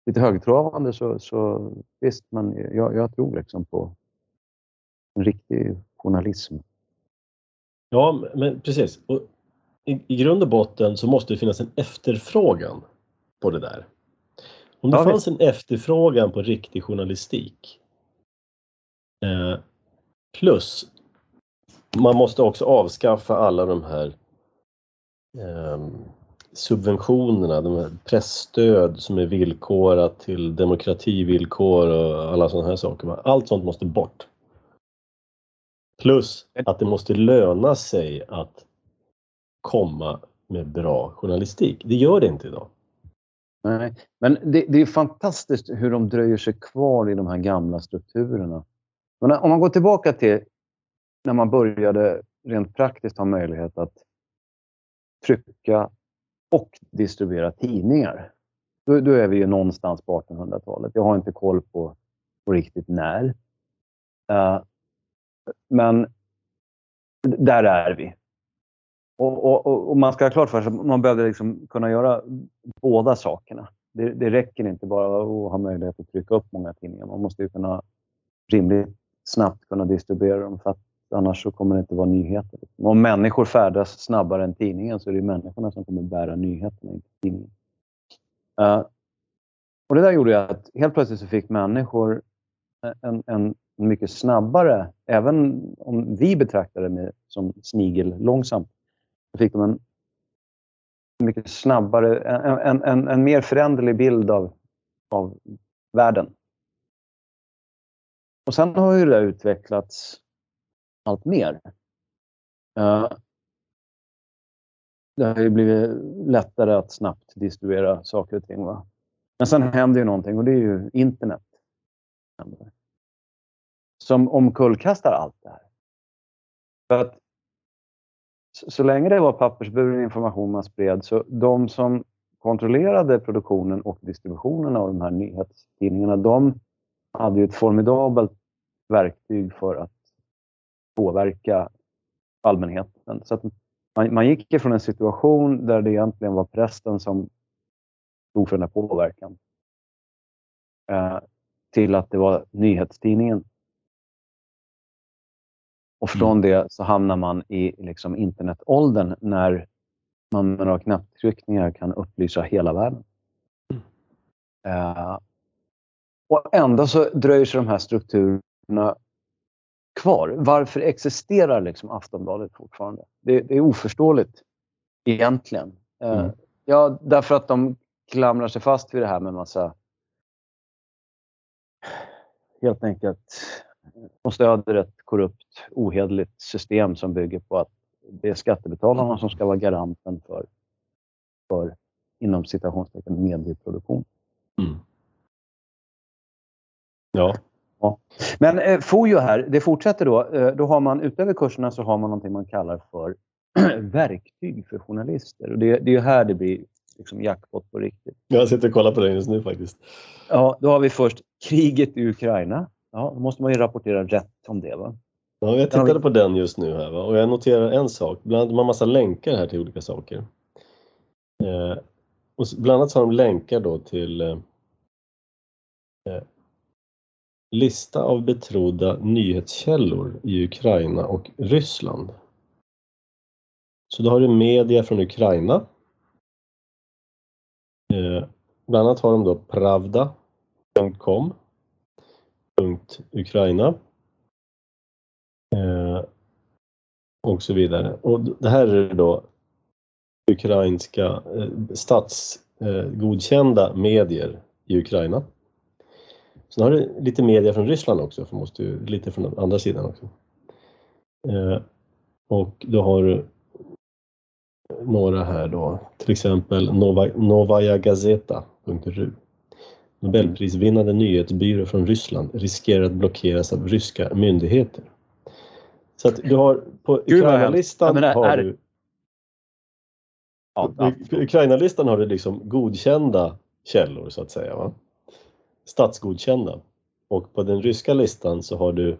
lite högtravande så, så visst, men jag, jag tror liksom på en riktig journalism. Ja, men precis. Och i, I grund och botten så måste det finnas en efterfrågan på det där. Om det ja, fanns en efterfrågan på riktig journalistik eh, plus man måste också avskaffa alla de här eh, subventionerna, de här pressstöd som är villkorat till demokrativillkor och alla sådana här saker. Allt sånt måste bort. Plus att det måste löna sig att komma med bra journalistik. Det gör det inte idag. Nej, men det, det är fantastiskt hur de dröjer sig kvar i de här gamla strukturerna. Men om man går tillbaka till när man började rent praktiskt ha möjlighet att trycka och distribuera tidningar. Då, då är vi ju någonstans på 1800-talet. Jag har inte koll på, på riktigt när. Uh, men där är vi. Och, och, och, man ska ha klart för sig att man behöver liksom kunna göra båda sakerna. Det, det, räcker inte bara att ha möjlighet att trycka upp många tidningar. Man måste ju kunna rimligt snabbt kunna distribuera dem för att annars så kommer det inte vara nyheter. Om människor färdas snabbare än tidningen så är det människorna som kommer bära nyheterna, inte tidningen. Uh, och det där gjorde ju att helt plötsligt så fick människor en, en mycket snabbare, även om vi betraktar det som snigel långsamt, så fick de en mycket snabbare, en, en, en mer föränderlig bild av, av världen. Och sen har ju det utvecklats allt mer. Det har ju blivit lättare att snabbt distribuera saker och ting. Va? Men sen händer ju någonting och det är ju internet som omkullkastar allt det här. För att så länge det var pappersburen information man spred, så de som kontrollerade produktionen och distributionen av de här nyhetstidningarna, de hade ju ett formidabelt verktyg för att påverka allmänheten. Så att man, man gick ifrån en situation där det egentligen var prästen som stod för den här påverkan eh, till att det var nyhetstidningen och från mm. det så hamnar man i liksom internetåldern när man med några knapptryckningar kan upplysa hela världen. Mm. Uh, och ändå så dröjer sig de här strukturerna kvar. Varför existerar liksom Aftonbladet fortfarande? Det, det är oförståeligt egentligen. Uh, mm. Ja, därför att de klamrar sig fast vid det här med massa helt enkelt de stöder ett korrupt, ohederligt system som bygger på att det är skattebetalarna som ska vara garanten för, för inom citationstecken medieproduktion. Mm. Ja. Ja. Men eh, FOJO här, det fortsätter då. Eh, då har man utöver kurserna så har man någonting man kallar för verktyg för journalister. Och det, det är här det blir liksom jackpot på riktigt. Jag sitter och kollar på det just nu faktiskt. Ja, då har vi först kriget i Ukraina. Ja, då måste man ju rapportera rätt om det. Va? Ja, jag tittade på den just nu här va? och jag noterar en sak. Bland annat de har massa länkar här till olika saker. Eh, och bland annat så har de länkar då till eh, eh, lista av betrodda nyhetskällor i Ukraina och Ryssland. Så då har du media från Ukraina. Eh, bland annat har de då pravda.com Ukraina eh, och så vidare. Och det här är då ukrainska eh, statsgodkända eh, medier i Ukraina. Sen har du lite media från Ryssland också, för måste ju, lite från andra sidan också. Eh, och då har du några här då, till exempel Nova, Novaja Gazeta.ru. Nobelprisvinnande nyhetsbyrå från Ryssland riskerar att blockeras av ryska myndigheter. Så att du har på Ukraina-listan har du ja. Ukraina-listan har du liksom godkända källor så att säga. Va? Statsgodkända. Och på den ryska listan så har du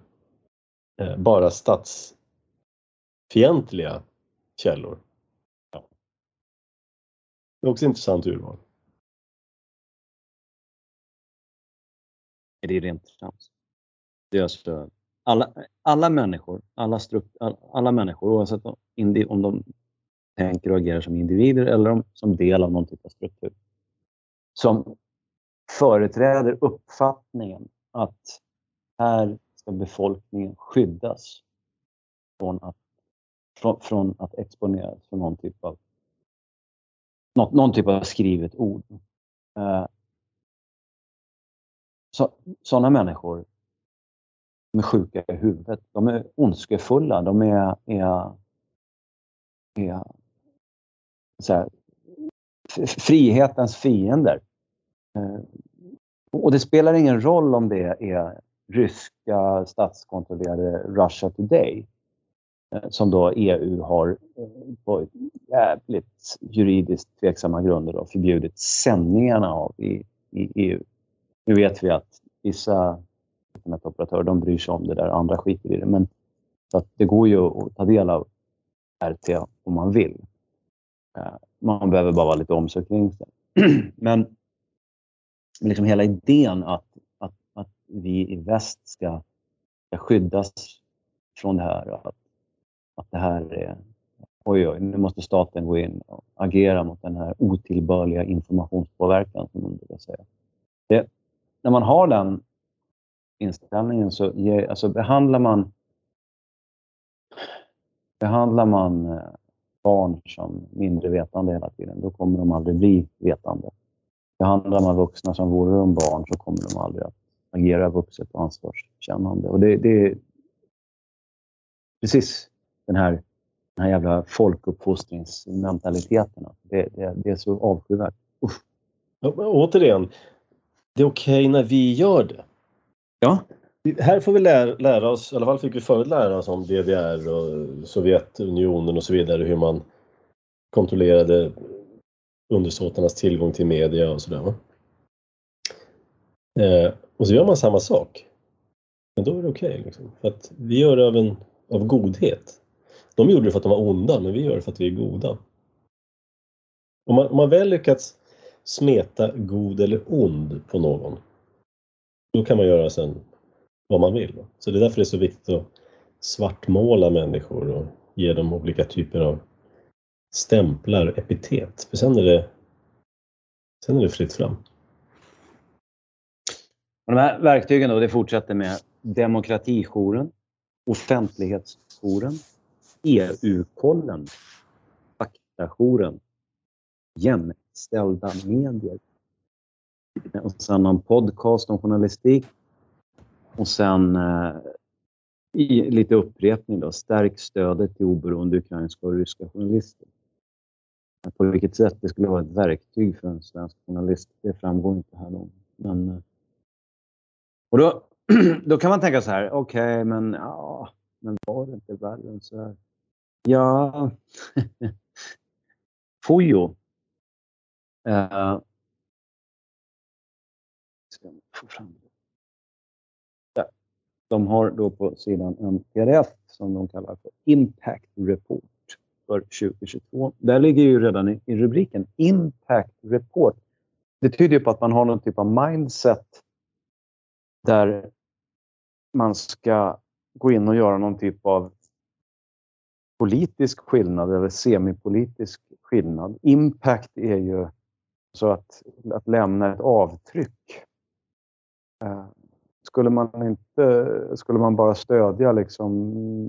eh, bara statsfientliga källor. Ja. Det är också intressant urval. Det är rent trams. Det är alltså alla, alla människor, alla, strukt, alla människor oavsett om de tänker och agerar som individer eller om, som del av någon typ av struktur, som företräder uppfattningen att här ska befolkningen skyddas från att, från, från att exponeras för någon typ av någon, någon typ av skrivet ord. Eh, så, sådana människor de är sjuka i huvudet. De är ondskefulla. De är, är, är så här, frihetens fiender. Eh, och det spelar ingen roll om det är ryska statskontrollerade Russia Today eh, som då EU har eh, på jävligt juridiskt tveksamma grunder då förbjudit sändningarna av i, i EU. Nu vet vi att vissa internetoperatörer de bryr sig om det där, andra skiter i det. Men så att det går ju att ta del av RT om man vill. Man behöver bara vara lite omsorg kring. Men liksom hela idén att, att, att vi i väst ska, ska skyddas från det här. Att, att det här är, oj oj, nu måste staten gå in och agera mot den här otillbörliga informationspåverkan som man brukar säga. Det, när man har den inställningen så ger, alltså behandlar man behandlar man eh, barn som mindre vetande hela tiden, då kommer de aldrig bli vetande. Behandlar man vuxna som vore de barn så kommer de aldrig att agera vuxet och ansvarskännande. Och det, det är precis den här, den här jävla folkuppfostringsmentaliteten. Det, det, det är så avskyvärt. Uff. återigen, det är okej okay när vi gör det. Ja. Här får vi lära, lära, oss, i alla fall fick vi förut lära oss om DDR och Sovjetunionen och så vidare, hur man kontrollerade undersåtarnas tillgång till media och sådär. Eh, och så gör man samma sak. Men då är det okej. Okay, liksom. För att vi gör det av, en, av godhet. De gjorde det för att de var onda, men vi gör det för att vi är goda. Om man, om man väl lyckats smeta god eller ond på någon, då kan man göra sen vad man vill. Så det är därför det är så viktigt att svartmåla människor och ge dem olika typer av stämplar, epitet. För sen är det, sen är det fritt fram. Och de här verktygen då, det fortsätter med Demokratijouren, Offentlighetsjouren, EU-kollen, Faktajouren, Jämställda medier. Och sen någon podcast om journalistik. Och sen eh, i lite upprepning då, stärk stödet till oberoende ukrainska och ryska journalister. På vilket sätt det skulle vara ett verktyg för en svensk journalist, det framgår inte här. Då. Men, eh, och då, då kan man tänka så här, okej, okay, men, ja, men var det inte värre än så här? Ja, Fojo eh, De har då på sidan en pdf som de kallar för Impact Report för 2022. Där ligger ju redan i, i rubriken Impact Report. Det tyder ju på att man har någon typ av mindset där man ska gå in och göra någon typ av politisk skillnad eller semipolitisk skillnad. Impact är ju så att, att lämna ett avtryck. Eh, skulle man, inte, skulle man bara stödja liksom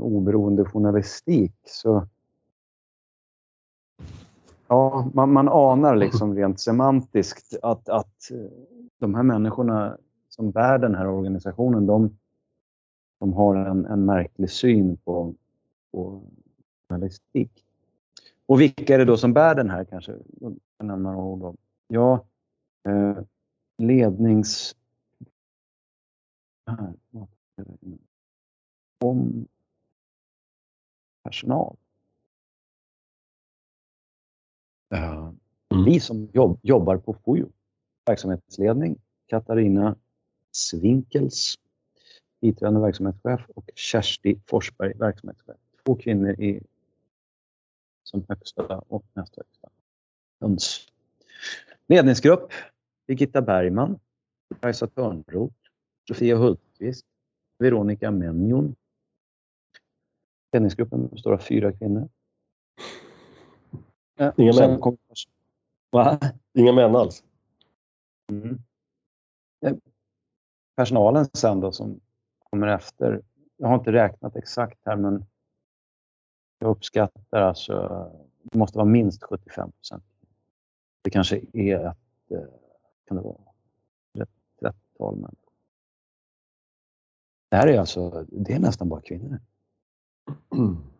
oberoende journalistik så... Ja, man, man anar liksom rent semantiskt att, att eh, de här människorna som bär den här organisationen, de, de har en, en märklig syn på, på journalistik. Och vilka är det då som bär den här kanske? Jag kan nämna några ord om. Ja, eh, lednings... Ah, om personal. Uh, mm. Vi som jobb, jobbar på FOJO, verksamhetsledning, Katarina Svinkels, biträdande verksamhetschef och Kersti Forsberg, verksamhetschef. Två kvinnor i, som högsta och näst högsta höns. Ledningsgrupp, Birgitta Bergman, Kajsa Törnroth, Sofia Hultqvist, Veronica Menjon. Ledningsgruppen består av fyra kvinnor. Inga män? Kom... Va? Inga män alls? Mm personalen sen då som kommer efter. Jag har inte räknat exakt här men jag uppskattar alltså, det måste vara minst 75 procent. Det kanske är ett, eh, kan det vara, ett 30-tal människor. Det här är alltså, det är nästan bara kvinnor.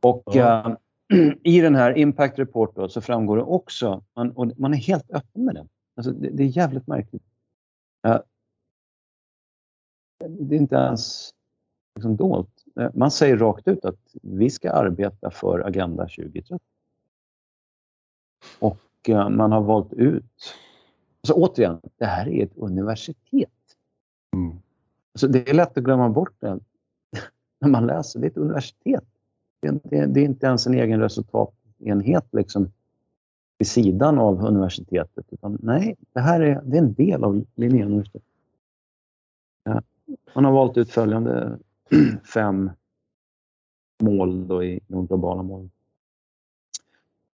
Och ja. äh, i den här Impact Report då, så framgår det också, man, och man är helt öppen med det. Alltså, det, det är jävligt märkligt. Ja. Det är inte ens liksom dolt. Man säger rakt ut att vi ska arbeta för Agenda 2030. Och eh, man har valt ut... Så återigen, det här är ett universitet. Mm. Så det är lätt att glömma bort det när man läser. Det är ett universitet. Det är, det är inte ens en egen resultatenhet liksom, vid sidan av universitetet. Utan nej, det här är, det är en del av Linnéuniversitetet. Ja. Man har valt ut följande fem mål då i de globala målen.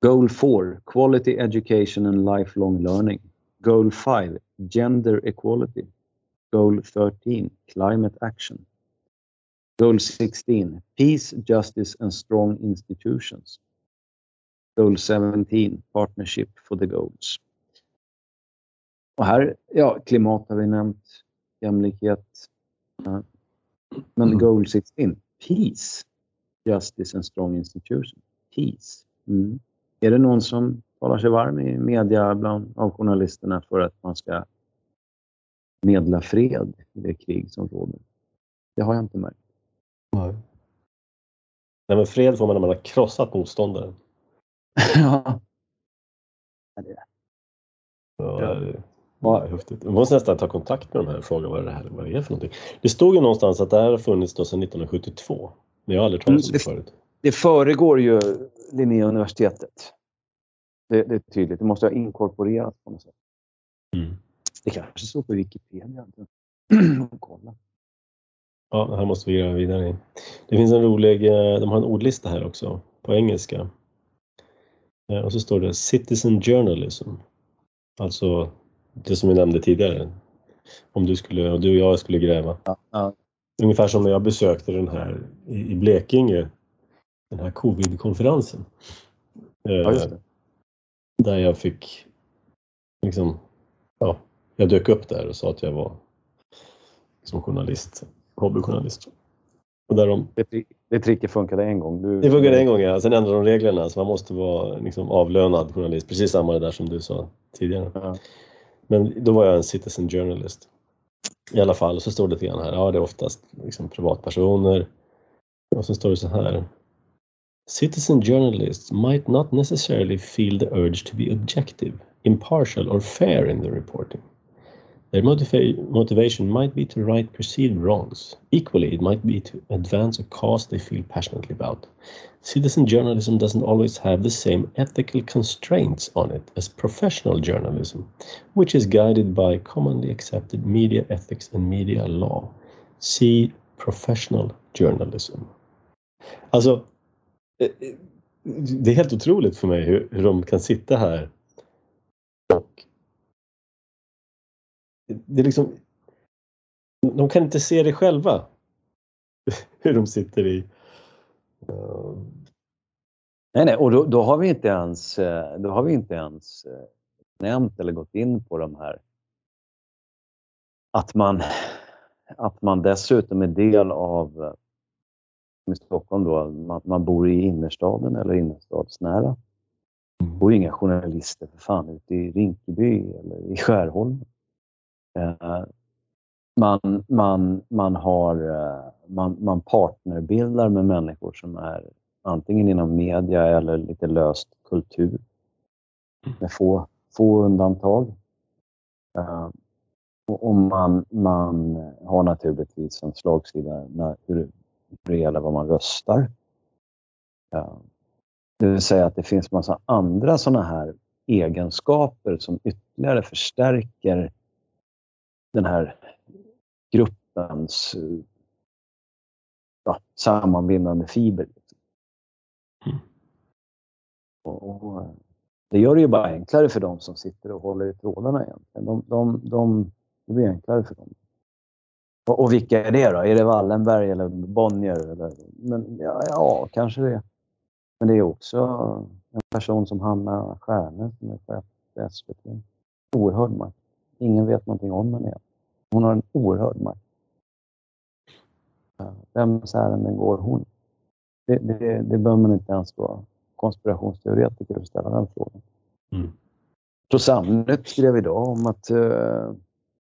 Goal 4, Quality Education and Lifelong Learning. Goal 5, Gender Equality. Goal 13, Climate Action. Goal 16, Peace, Justice and Strong Institutions. Goal 17, Partnership for the Goals. Och här, ja, klimat har vi nämnt, jämlikhet. Men mm. Goal 16, Peace, Justice and Strong Institution. Peace. Mm. Är det någon som talar sig varm i media bland av journalisterna för att man ska medla fred i det krig som råder? Det har jag inte märkt. Nej. Nej, men fred får man när man har krossat motståndaren. ja. Det är Ja, häftigt. Man måste nästan ta kontakt med de här och fråga vad det, här, vad det är för någonting. Det stod ju någonstans att det här har funnits då sedan 1972. Men jag har aldrig talat om det förut. Det föregår ju Linnéuniversitetet. Det, det är tydligt. Det måste ha inkorporerats på något sätt. Mm. Det kanske står på Wikipedia. Kolla. Ja, här måste vi göra vidare. Det finns en rolig, eh, de har en ordlista här också på engelska. Eh, och så står det Citizen Journalism. Alltså det som vi nämnde tidigare. Om du, skulle, och du och jag skulle gräva. Ja, ja. Ungefär som när jag besökte den här i Blekinge, den här covid-konferensen. Ja, där jag fick liksom, ja, jag dök upp där och sa att jag var som journalist, hobbyjournalist. Och där de... det, det tricket funkade en gång? Du... Det funkade en gång ja, sen ändrade de reglerna så man måste vara liksom, avlönad journalist, precis samma det där som du sa tidigare. Ja. Men då var jag en citizen journalist. I alla fall, så står det lite grann här, ja det är oftast liksom privatpersoner. Och så står det så här. citizen journalists might not necessarily feel the urge to be objective, impartial, or fair in the reporting. Their motiva- motivation might be to right perceived wrongs. Equally, it might be to advance a cause they feel passionately about. Citizen journalism doesn't always have the same ethical constraints on it as professional journalism, which is guided by commonly accepted media ethics and media law. See professional journalism. Alltså, eh, eh, det är helt otroligt för mig hur, hur de kan sitta här det är liksom de kan inte se det själva. Hur de sitter i... Uh... Nej, nej, och då, då, har vi inte ens, eh, då har vi inte ens eh, nämnt eller gått in på de här att man, att man dessutom är del av i Stockholm då, man, man bor i innerstaden eller innerstadsnära. Det mm. bor inga journalister för fan ute i Rinkeby eller i Skärholmen. Eh, man, man, man, har, eh, man, man partnerbildar med människor som är antingen inom media eller lite löst kultur. Med få, få undantag. Uh, och man, man har naturligtvis en slagsida när, hur, det gäller vad man röstar. Det vill säga att det finns massa andra sådana här egenskaper som ytterligare förstärker den här gruppens ja, sammanbindande fiber. Mm. Och, och, det gör det ju bara enklare för dem som sitter och håller i trådarna egentligen. De, de, de, det blir enklare för dem. Och, och vilka är det då? Är det Wallenberg eller Bonnier? Eller, men, ja, ja, kanske det. Men det är också en person som Hanna Stjärne som är chef för SVT. Oerhörd makt. Ingen vet någonting om henne. Hon har en oerhörd makt. Vems ärenden går hon? Det, det, det bör man inte ens vara konspirationsteoretiker för att ställa den frågan. Mm. Samnet skrev idag om att eh,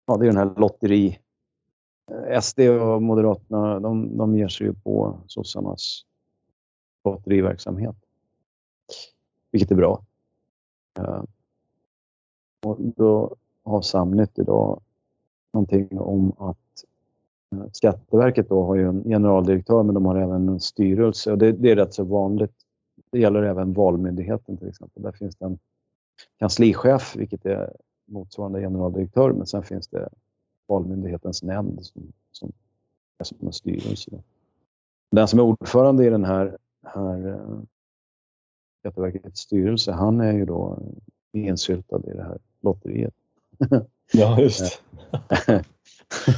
ja, det är den här lotteri... Eh, SD och Moderaterna de, de ger sig ju på sossarnas lotteriverksamhet. Vilket är bra. Och då har Samnet idag någonting om att eh, Skatteverket då har ju en generaldirektör men de har även en styrelse och det, det är rätt så vanligt. Det gäller även Valmyndigheten till exempel. Där finns det en kanslichef, vilket är motsvarande generaldirektör, men sen finns det Valmyndighetens nämnd som, som är som en styrelse. Den som är ordförande i den här, här eh, Skatteverkets styrelse, han är ju då insyltad i det här lotteriet. Ja, just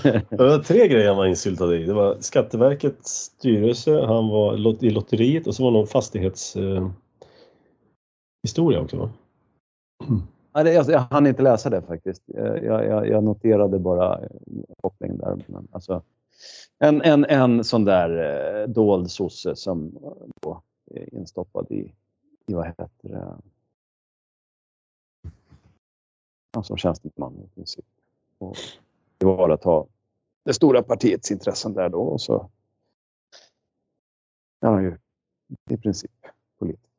det. var tre grejer han var insyltad i. Det var Skatteverkets styrelse, han var i lotteriet och så var det någon fastighetshistoria eh, också va? Det, jag, jag hann inte läsa det faktiskt. Jag, jag, jag noterade bara kopplingen där. Men alltså, en, en, en sån där eh, dold sosse som då är instoppad i, i vad heter det, ja, som tjänsteman i princip. Och tillvarata det stora partiets intressen där då. Och så är han ju i princip politiker.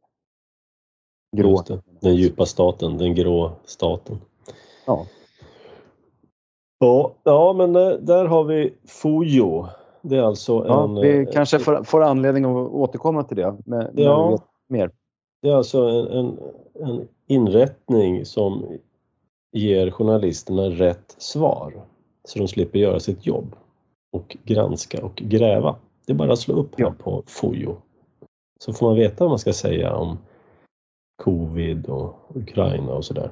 Grå. Den djupa staten, den grå staten. Ja. Ja, ja men där, där har vi Fujo. Det är alltså ja, en... Vi eh, kanske får, får anledning att återkomma till det med, ja, mer. Det är alltså en, en, en inrättning som ger journalisterna rätt svar så de slipper göra sitt jobb och granska och gräva. Det är bara att slå upp här på Fojo så får man veta vad man ska säga om covid och Ukraina och sådär.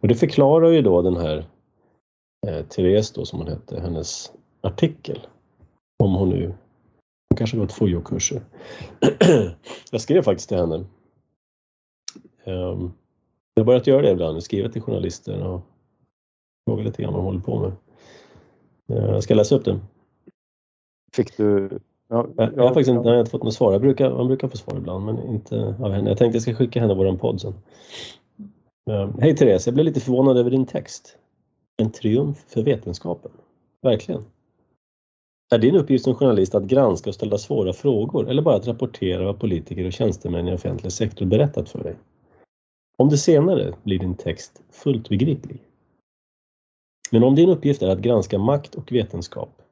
Och det förklarar ju då den här eh, Therese då som hon hette, hennes artikel. Om hon nu, hon kanske gått Fojo-kurser. Jag skrev faktiskt till henne. Um, jag har börjat göra det ibland, skriva till journalister och fråga lite grann vad de håller på med. Eh, jag ska läsa upp den. Fick du? Ja, jag, jag har faktiskt inte, jag har inte fått något svar. Jag brukar, man brukar få svar ibland, men inte av henne. Jag tänkte jag ska skicka henne våran podd sen. Eh, hej Therese, jag blev lite förvånad över din text. En triumf för vetenskapen. Verkligen. Är din uppgift som journalist att granska och ställa svåra frågor eller bara att rapportera vad politiker och tjänstemän i offentlig sektor berättat för dig? Om det senare blir din text fullt begriplig. Men om din uppgift är att granska makt och vetenskap,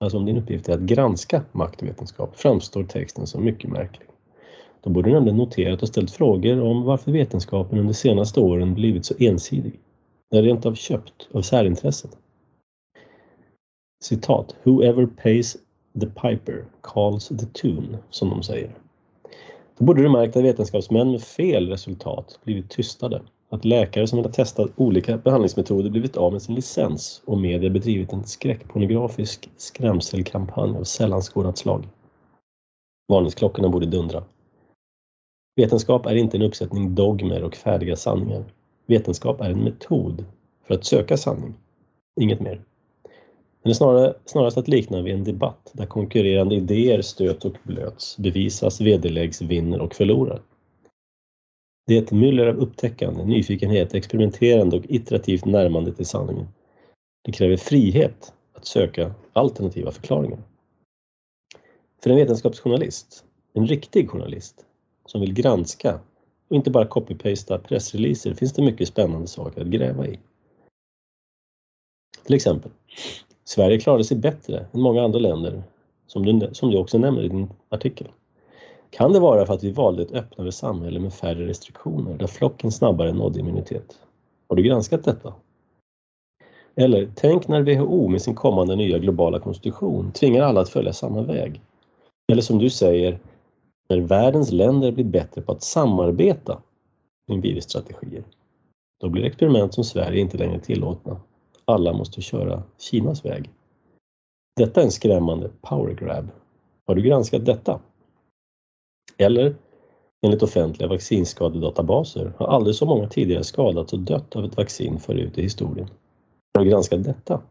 alltså om din uppgift är att granska makt och vetenskap, framstår texten som mycket märklig. Då borde du nämligen noterat och ställt frågor om varför vetenskapen under de senaste åren blivit så ensidig. Den rent av köpt av särintressen. Citat, “Whoever pays the piper calls the tune”, som de säger. Då borde du märkt att vetenskapsmän med fel resultat blivit tystade. Att läkare som velat testa olika behandlingsmetoder blivit av med sin licens och media bedrivit en skräckpornografisk skrämselkampanj av sällan skådat slag. Varningsklockorna borde dundra. Vetenskap är inte en uppsättning dogmer och färdiga sanningar. Vetenskap är en metod för att söka sanning, inget mer. Den är snarare, snarast att likna vid en debatt där konkurrerande idéer stöt och blöts, bevisas, vederläggs, vinner och förlorar. Det är ett myller av upptäckande, nyfikenhet, experimenterande och iterativt närmande till sanningen. Det kräver frihet att söka alternativa förklaringar. För en vetenskapsjournalist, en riktig journalist, som vill granska och inte bara copy-pasta pressreleaser finns det mycket spännande saker att gräva i. Till exempel, Sverige klarade sig bättre än många andra länder, som du, som du också nämner i din artikel. Kan det vara för att vi valde ett öppnare samhälle med färre restriktioner, där flocken snabbare nådde immunitet? Har du granskat detta? Eller tänk när WHO med sin kommande nya globala konstitution tvingar alla att följa samma väg. Eller som du säger, när världens länder blir bättre på att samarbeta kring virusstrategier, då blir experiment som Sverige inte längre tillåtna. Alla måste köra Kinas väg. Detta är en skrämmande power grab. Har du granskat detta? Eller, enligt offentliga vaccinskadedatabaser har aldrig så många tidigare skadats och dött av ett vaccin förut i historien. Har du granskat detta?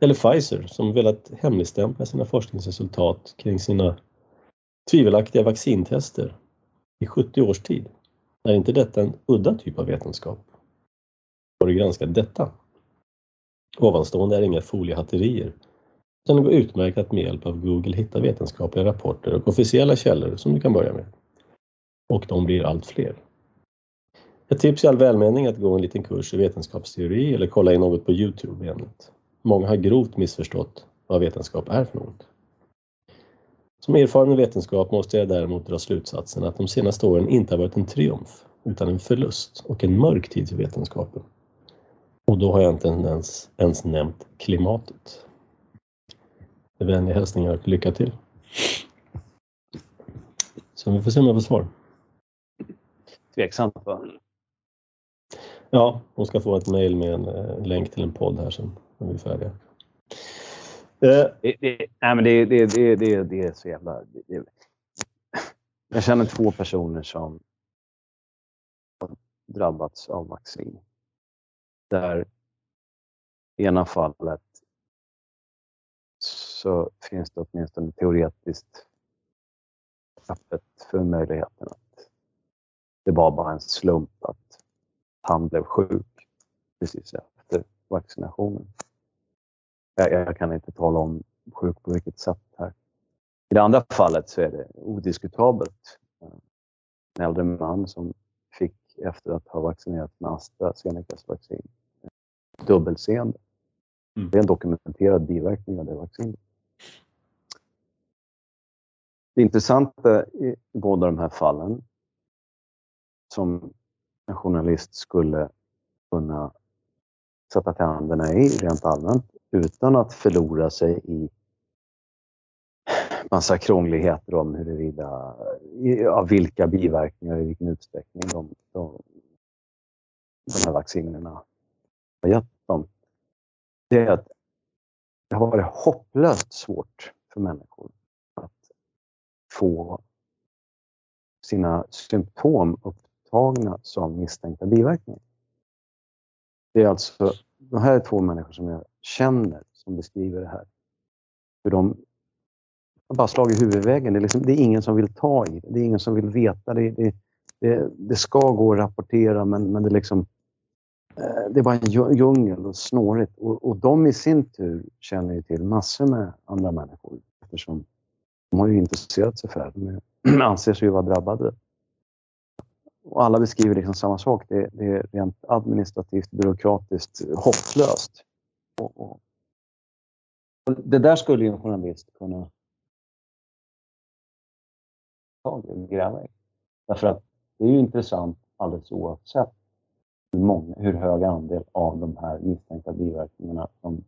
Eller Pfizer som velat hemligstämpla sina forskningsresultat kring sina tvivelaktiga vaccintester i 70 års tid. Är inte detta en udda typ av vetenskap? Du granskat detta? Ovanstående är inga foliehatterier utan det går utmärkt att med hjälp av Google hitta vetenskapliga rapporter och officiella källor som du kan börja med. Och de blir allt fler. Ett tips i all välmening är att gå en liten kurs i vetenskapsteori eller kolla in något på Youtube i ämnet. Många har grovt missförstått vad vetenskap är för något. Som erfaren vetenskap måste jag däremot dra slutsatsen att de senaste åren inte har varit en triumf utan en förlust och en mörk tid för vetenskapen. Och då har jag inte ens, ens nämnt klimatet. Vänliga hälsningar och lycka till. Så vi får se om jag får svar. Tveksamt va? Ja, hon ska få ett mejl med en, eh, länk till en podd här sen när vi är färdiga. Eh, det, det, nej, men det, det, det, det, det är så jävla... Det, jag känner två personer som har drabbats av vaccin. Där i ena fallet så finns det åtminstone teoretiskt öppet för möjligheten att det var bara en slump att han blev sjuk precis efter vaccinationen. Jag, jag kan inte tala om sjuk på vilket sätt här. I det andra fallet så är det odiskutabelt en äldre man som fick efter att ha vaccinerat med AstraZenecas vaccin dubbelseende. Mm. Det är en dokumenterad biverkning av det vaccinet. Det intressanta i båda de här fallen som en journalist skulle kunna sätta tänderna i rent allmänt utan att förlora sig i massa krångligheter om huruvida, av vilka biverkningar och i vilken utsträckning de, de, de här vaccinerna har gett dem. Det är att det har varit hopplöst svårt för människor att få sina symptom upptagna som misstänkta biverkningar. Det är alltså, de här två människor som jag känner som beskriver det här. Hur de har bara slagit huvudvägen. Det är, liksom, det är ingen som vill ta i det. Det är ingen som vill veta. Det, det, det, det ska gå att rapportera men, men det liksom Eh, det var en djungel och snårigt. Och, och de i sin tur känner ju till massor med andra människor eftersom de har ju intresserat sig för det. De anser sig ju vara drabbade. Och alla beskriver liksom samma sak. Det, det är rent administrativt, byråkratiskt hopplöst. Och, och, och det där skulle ju en journalist kunna tag i och gräva i. Därför att det är ju intressant alldeles oavsett många, hur hög andel av de här misstänkta biverkningarna som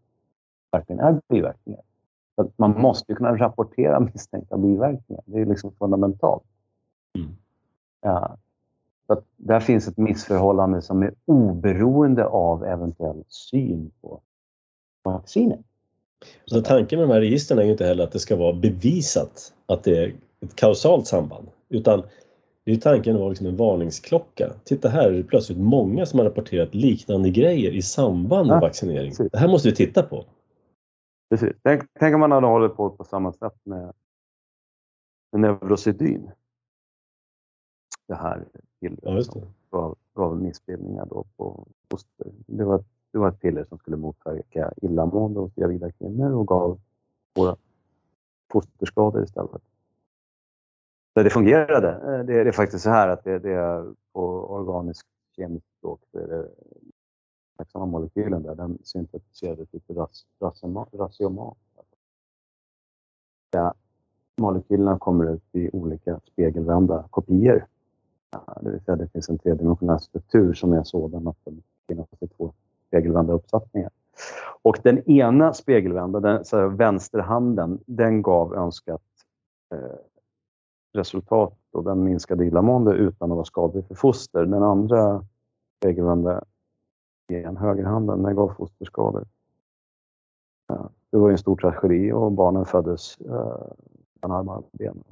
verkligen är biverkningar. Så man måste ju kunna rapportera misstänkta biverkningar. Det är liksom fundamentalt. Mm. Ja. Så att där finns ett missförhållande som är oberoende av eventuell syn på vaccinet. Så tanken med de här registren är ju inte heller att det ska vara bevisat att det är ett kausalt samband. Utan det är tanken att vara liksom en varningsklocka. Titta här är det plötsligt många som har rapporterat liknande grejer i samband med ja, vaccinering. Precis. Det här måste vi titta på. Precis. Tänk, tänk om man hade hållit på på samma sätt med, med Neurosedyn. Det här pillret ja, gav, gav missbildningar då på foster. Det var, det var ett piller som skulle motverka illamående hos gravida kvinnor och gav våra fosterskador istället där det fungerade. Eh, det, det, är faktiskt så här att det, det är på organiskt kemiskt språk så är det tacksamma molekylen där, den syntetiserade typ raciomat. Ja, molekylerna kommer ut i olika spegelvända kopior. Ja, det vill säga det finns en tredimensionell struktur som är sådan att den finns i två spegelvända uppsättningar. Och den ena spegelvända, den, så vänsterhanden, den gav önskat eh, resultat och den minskade illamående utan att vara skadlig för foster. Den andra regelvända gen, högerhanden, den gav fosterskador. Det var en stor tragedi och barnen föddes utan armar och ben.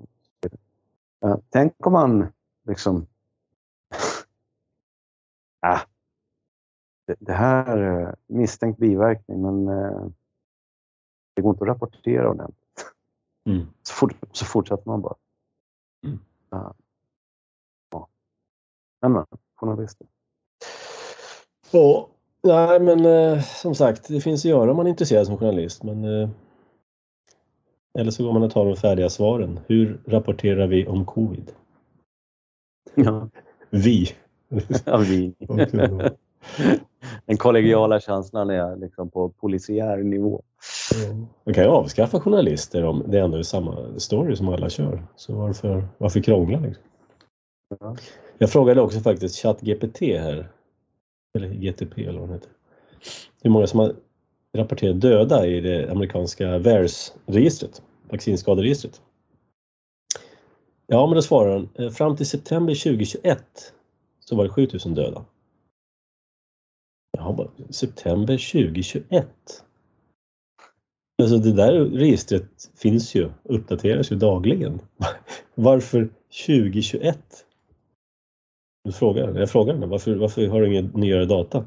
Uh, tänk om man liksom... äh, det, här är misstänkt biverkning men det går inte att rapportera ordentligt. Mm. Så, fort, så fortsätter man bara. Ja. Men, men journalister. Ja, nej men eh, som sagt, det finns att göra om man är intresserad som journalist. Men, eh, eller så går man och tar de färdiga svaren. Hur rapporterar vi om covid? Ja. Vi. Ja, vi. Den kollegiala känslan är liksom på polisiär nivå. Man kan ju avskaffa journalister om det ändå är samma story som alla kör. Så varför, varför krångla? Liksom? Ja. Jag frågade också faktiskt ChatGPT här, eller GTP eller vad det heter. Hur många som har rapporterat döda i det amerikanska VAERS-registret, vaccinskaderegistret. Ja, men då svarar den, eh, fram till september 2021 så var det 7000 döda. Jaha, september 2021. Alltså det där registret finns ju, uppdateras ju dagligen. Varför 2021? Jag frågar, jag frågar henne, varför, varför har du ingen nyare data?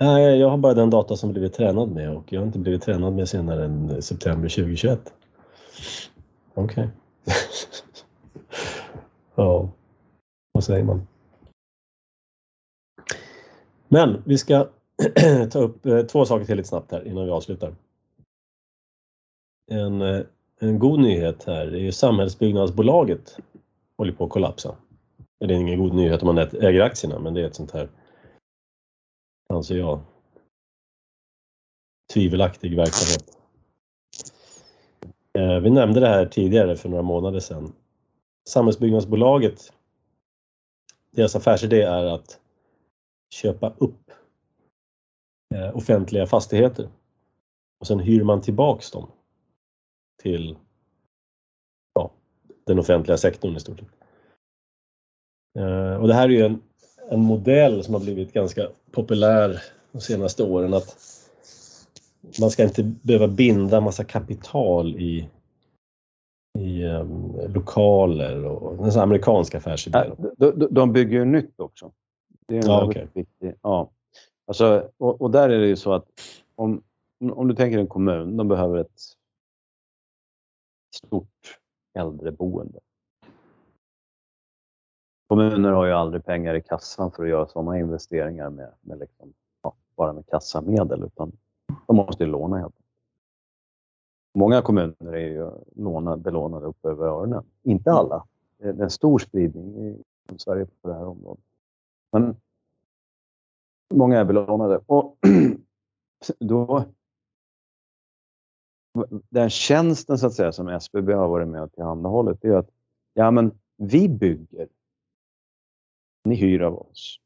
Nej, jag har bara den data som blivit tränad med och jag har inte blivit tränad med senare än september 2021. Okej. Okay. ja, vad säger man? Men vi ska ta upp eh, två saker till lite snabbt här innan vi avslutar. En, eh, en god nyhet här är ju Samhällsbyggnadsbolaget håller på att kollapsa. Det är ingen god nyhet om man äger aktierna men det är ett sånt här, anser jag, tvivelaktig verksamhet. Eh, vi nämnde det här tidigare för några månader sedan. Samhällsbyggnadsbolaget, deras affärsidé är att köpa upp eh, offentliga fastigheter och sen hyr man tillbaks dem till ja, den offentliga sektorn i stort sett. Eh, och det här är ju en, en modell som har blivit ganska populär de senaste åren att man ska inte behöva binda massa kapital i, i um, lokaler och den amerikanska affärsidén. De, de bygger ju nytt också. Det är ja, okay. viktig. Ja. Alltså, och, och, där är det ju så att om, om du tänker en kommun, de behöver ett stort äldreboende. kommuner har ju aldrig pengar i kassan för att göra sådana investeringar med, med liksom, ja, bara med kassamedel utan de måste ju låna helt Många kommuner är ju låna, belånade upp över öronen. Inte mm. alla. Det är en stor spridning i Sverige på det här området. Men många är belånade. Och då, den tjänsten så att säga som SBB har varit med och tillhandahållit är att ja, men vi bygger. Ni hyr av oss.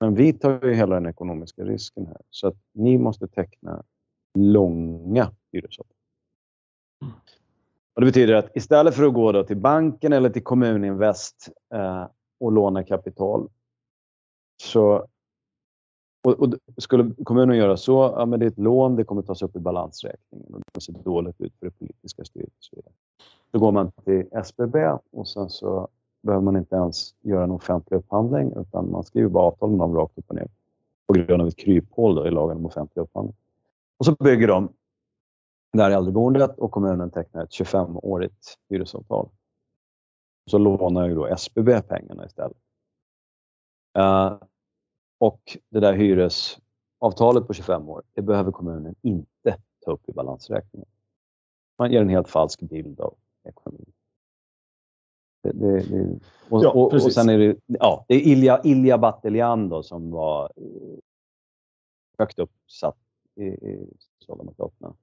Men vi tar ju hela den ekonomiska risken här så att ni måste teckna långa hyresavtal. Och det betyder att istället för att gå då till banken eller till Kommuninvest eh, och låna kapital så och, och, skulle kommunen göra så, ja, men det är ett lån, det kommer tas upp i balansräkningen och det ser dåligt ut för det politiska styret. Och så vidare. Då går man till SBB och sen så behöver man inte ens göra en offentlig upphandling utan man skriver bara avtal med dem rakt upp och ner på grund av ett kryphål då i lagen om offentlig upphandling. Och så bygger de det här äldreboendet och kommunen tecknar ett 25-årigt hyresavtal. Så lånar ju då SBB pengarna istället. Uh, och det där hyresavtalet på 25 år, det behöver kommunen inte ta upp i balansräkningen. Man ger en helt falsk bild av ekonomin. Det, det, det, och, ja, och, och, sen är det, ja, det är Ilja, Ilja Battelian då, som var eh, högt uppsatt i, i Socialdemokraterna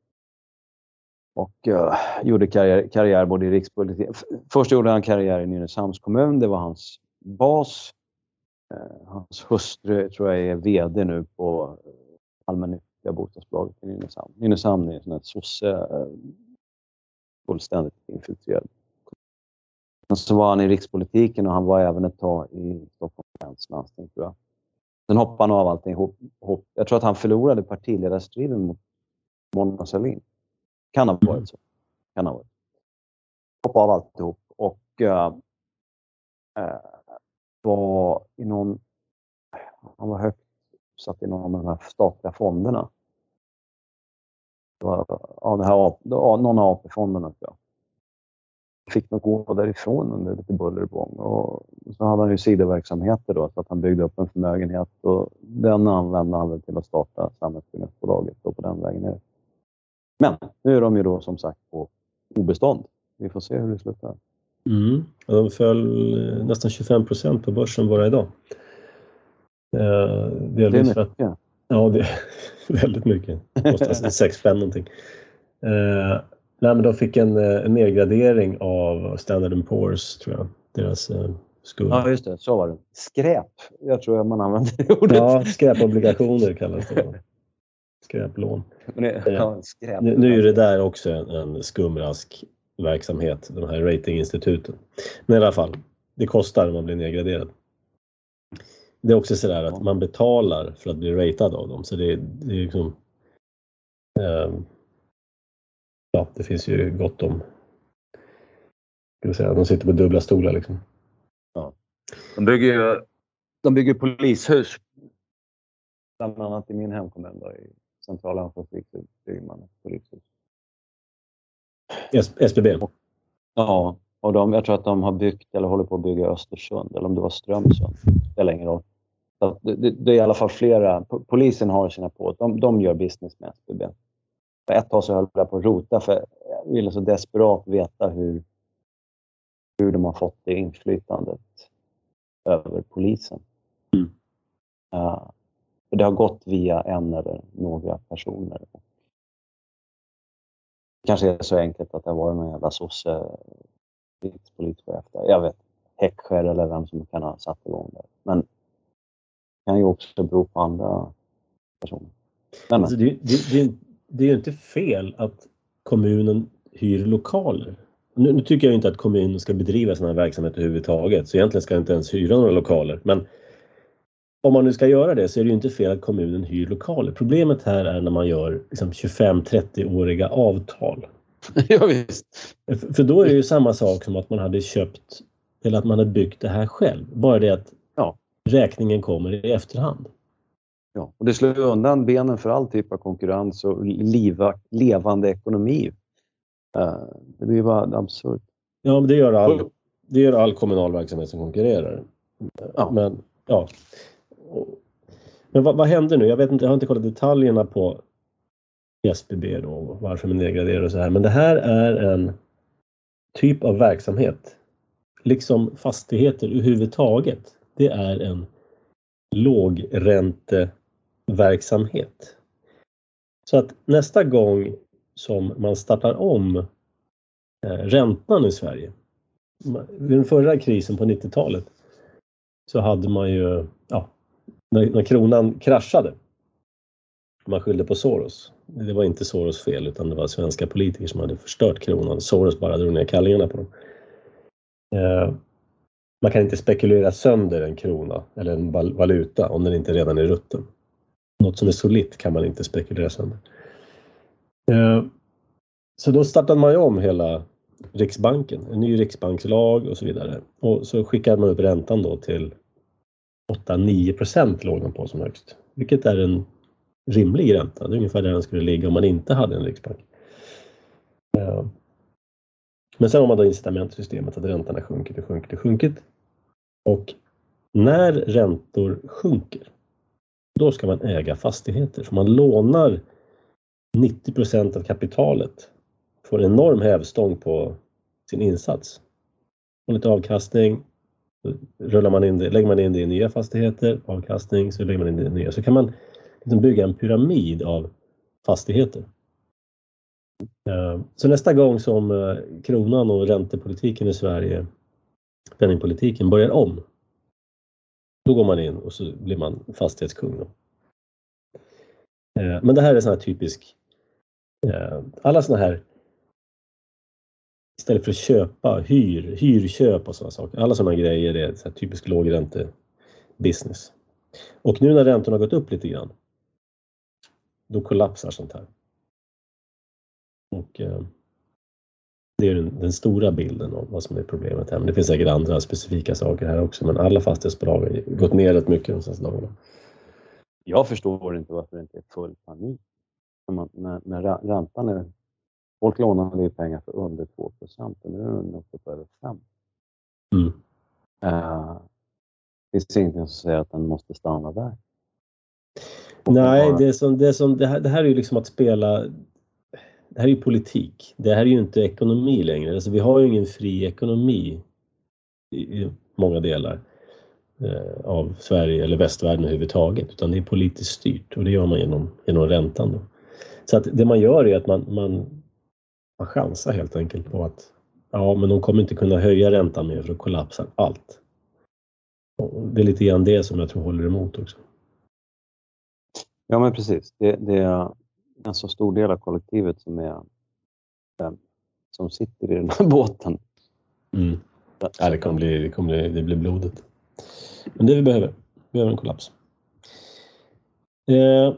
och uh, gjorde karriär, karriär både i rikspolitik. Först gjorde han karriär i Nynäshamns kommun, det var hans bas. Uh, hans hustru tror jag är VD nu på allmännyttiga bostadsbolaget i Nynäshamn. Nynäshamn är en sosse, uh, fullständigt infiltrerad. Men så var han i rikspolitiken och han var även ett tag i Stockholms läns landsting tror jag. Sen hoppade han av allting. Jag tror att han förlorade partiledarstriden mot Mona Sahlin. Kan ha varit så. Kan ha varit. Hoppa av alltihop och uh, uh, var i någon... Han var högt satt i någon av de här statliga fonderna. Det var, ja, det här, någon av AP-fonderna tror jag. Fick nog gå därifrån under lite buller och bång. Och så hade han ju sidoverksamheter då, så att han byggde upp en förmögenhet och den använde han väl till att starta samhällsbyggnadsbolaget och på den vägen ner. men nu är de ju då som sagt på obestånd. Vi får se hur det slutar. Mm. De föll eh, nästan 25 procent på börsen bara idag. Eh, det är mycket. Att, ja, det är väldigt mycket. Kostar 6 spänn någonting. Eh, nej, men de fick en, eh, en nedgradering av Standard Poor's, tror jag. Deras eh, skuld. Ja, just det. Så var det. Skräp. Jag tror man använder det ordet. Ja, skräpobligationer kallas det skräplån. Det, ja, skräp. nu, nu är det där också en, en skumrask verksamhet, de här ratinginstituten. Men i alla fall, det kostar när man blir nedgraderad. Det är också sådär att man betalar för att bli ratad av dem, så det, det är liksom eh, Ja, det finns ju gott om ska säga, de sitter på dubbla stolar liksom. Ja. De bygger ju de bygger polishus bland annat i min hemkommun då, i centrala Örnsköldsvik bygger man ett polishus. SBB? Ja, och de, jag tror att de har byggt eller håller på att bygga Östersund, eller om det var Strömsund. Det spelar ingen roll. Det, det, det, är i alla fall flera. Polisen har sina på. De, de gör business med SBB. För ett tag så höll jag på att rota för jag ville så desperat veta hur, hur de har fått det inflytandet över polisen. Mm. Uh, det har gått via en eller några personer. Det kanske är så enkelt att det var någon jävla sosse rikspolischef där. Jag vet Häcksjö eller vem som kan ha satt igång det. Men det kan ju också bero på andra personer. Men, alltså, det, det, det, det är ju inte fel att kommunen hyr lokaler. Nu, nu, tycker jag inte att kommunen ska bedriva sådana här verksamhet överhuvudtaget, så egentligen ska jag inte ens hyra några lokaler. Men om man nu ska göra det så är det ju inte fel att kommunen hyr lokaler. Problemet här är när man gör liksom 25-30-åriga avtal. ja, visst. För då är det ju samma sak som att man hade köpt eller att man hade byggt det här själv. Bara det att ja. räkningen kommer i efterhand. Ja, och det slår undan benen för all typ av konkurrens och liva, levande ekonomi. Uh, det blir bara absurt. Ja, men det gör all, det gör all kommunal verksamhet som konkurrerar. Ja. Men, ja. Men vad, vad händer nu? Jag vet inte, jag har inte kollat detaljerna på SBB då, varför man nedgraderar och så här. Men det här är en typ av verksamhet, liksom fastigheter överhuvudtaget. Det är en lågränteverksamhet. Så att nästa gång som man startar om eh, räntan i Sverige. Vid den förra krisen på 90-talet så hade man ju, ja, när, när kronan kraschade, man skyllde på Soros. Det var inte Soros fel utan det var svenska politiker som hade förstört kronan. Soros bara drog ner kallingarna på dem. Eh, man kan inte spekulera sönder en krona eller en valuta om den inte redan är rutten. Något som är solitt kan man inte spekulera sönder. Eh, så då startade man ju om hela Riksbanken, en ny riksbankslag och så vidare. Och så skickade man upp räntan då till 8-9 procent låg den på som högst. Vilket är en rimlig ränta. Det är ungefär där den skulle ligga om man inte hade en riksbank. Eh, men sen har man då incitamentsystemet att räntorna sjunkit och sjunkit och sjunkit. Och när räntor sjunker, då ska man äga fastigheter. Så man lånar 90 procent av kapitalet, får enorm hävstång på sin insats. Och lite avkastning, rullar man in det, lägger man in det i nya fastigheter, avkastning, så lägger man in det i nya. Så kan man liksom bygga en pyramid av fastigheter. Eh, så nästa gång som eh, kronan och räntepolitiken i Sverige, penningpolitiken, börjar om, då går man in och så blir man fastighetskung. Då. Eh, men det här är sån här typisk, alla såna här istället för att köpa, hyr, hyrköp och sådana saker. Alla sådana grejer är så typisk lågräntebusiness. Och nu när räntorna har gått upp lite grann, då kollapsar sånt här. Och eh, det är den, den, stora bilden av vad som är problemet här. Men det finns säkert andra specifika saker här också. Men alla fastighetsbolag har gått ner rätt mycket de senaste dagarna. Jag förstår inte varför det inte är full panik. När, man, när, när räntan är... Folk lånade ju pengar för under 2 procent och nu är den uppe på över 5. Mm. Uh, finns ingenting som säger att den måste stanna där. Nej, det, som, det, som, det, här, det här är ju liksom att spela det här är ju politik. Det här är ju inte ekonomi längre. Alltså vi har ju ingen fri ekonomi i många delar eh, av Sverige eller västvärlden överhuvudtaget utan det är politiskt styrt och det gör man genom, genom räntan. Då. Så att det man gör är att man, man, man chansar helt enkelt på att ja, men de kommer inte kunna höja räntan mer för då kollapsar allt. Och det är lite grann det som jag tror håller emot också. Ja, men precis. Det, det är en så stor del av kollektivet som är som sitter i den här båten. Mm. Ja, det, kommer bli, det, kommer bli, det blir blodet. Men det vi behöver. Vi behöver en kollaps. Eh,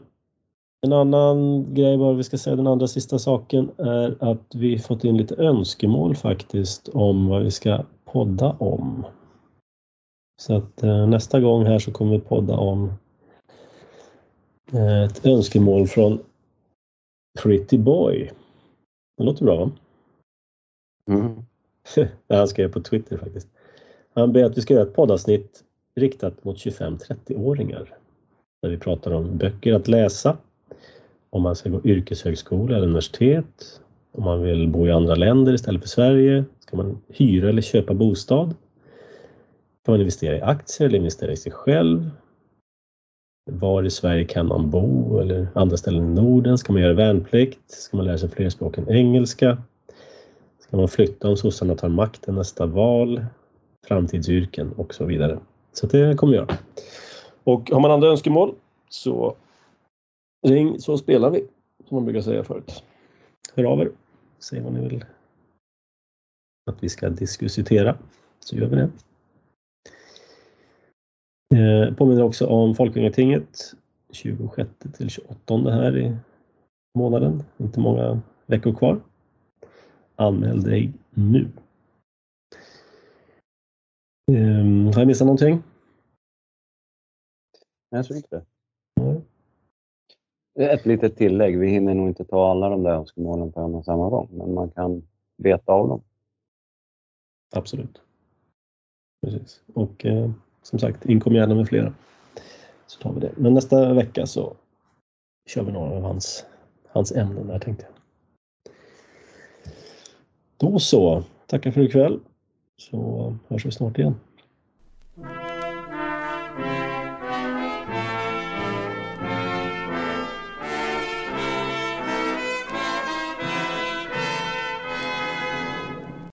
en annan grej bara vi ska säga, den andra sista saken är att vi fått in lite önskemål faktiskt om vad vi ska podda om. Så att eh, nästa gång här så kommer vi podda om Eh, ett önskemål från Pretty Boy. Det låter bra va? Mm. Han skrev på Twitter faktiskt. Han ber att vi ska göra ett poddavsnitt riktat mot 25-30-åringar. Där vi pratar om böcker att läsa, om man ska gå yrkeshögskola eller universitet, om man vill bo i andra länder istället för Sverige, ska man hyra eller köpa bostad? Kan man investera i aktier eller investera i sig själv? Var i Sverige kan man bo eller andra ställen i Norden? Ska man göra värnplikt? Ska man lära sig fler språk än engelska? Ska man flytta om sossarna tar makten nästa val? Framtidsyrken och så vidare. Så det kommer vi göra. Och har man andra önskemål så ring så spelar vi, som man brukar säga förut. Hör av er, säg vad ni vill att vi ska diskutera, så gör vi det. Eh, påminner också om Folkungatinget 26 till 28 här i månaden. Inte många veckor kvar. Anmäl dig nu. Eh, har jag missat någonting? Nej, jag tror inte det. Mm. Ett litet tillägg. Vi hinner nog inte ta alla de där önskemålen på en och samma gång, men man kan veta av dem. Absolut. Precis. Och eh, som sagt, inkom gärna med flera. Så tar vi det. Men nästa vecka så kör vi några av hans, hans ämnen där tänkte jag. Då så. Tackar för ikväll. Så hörs vi snart igen.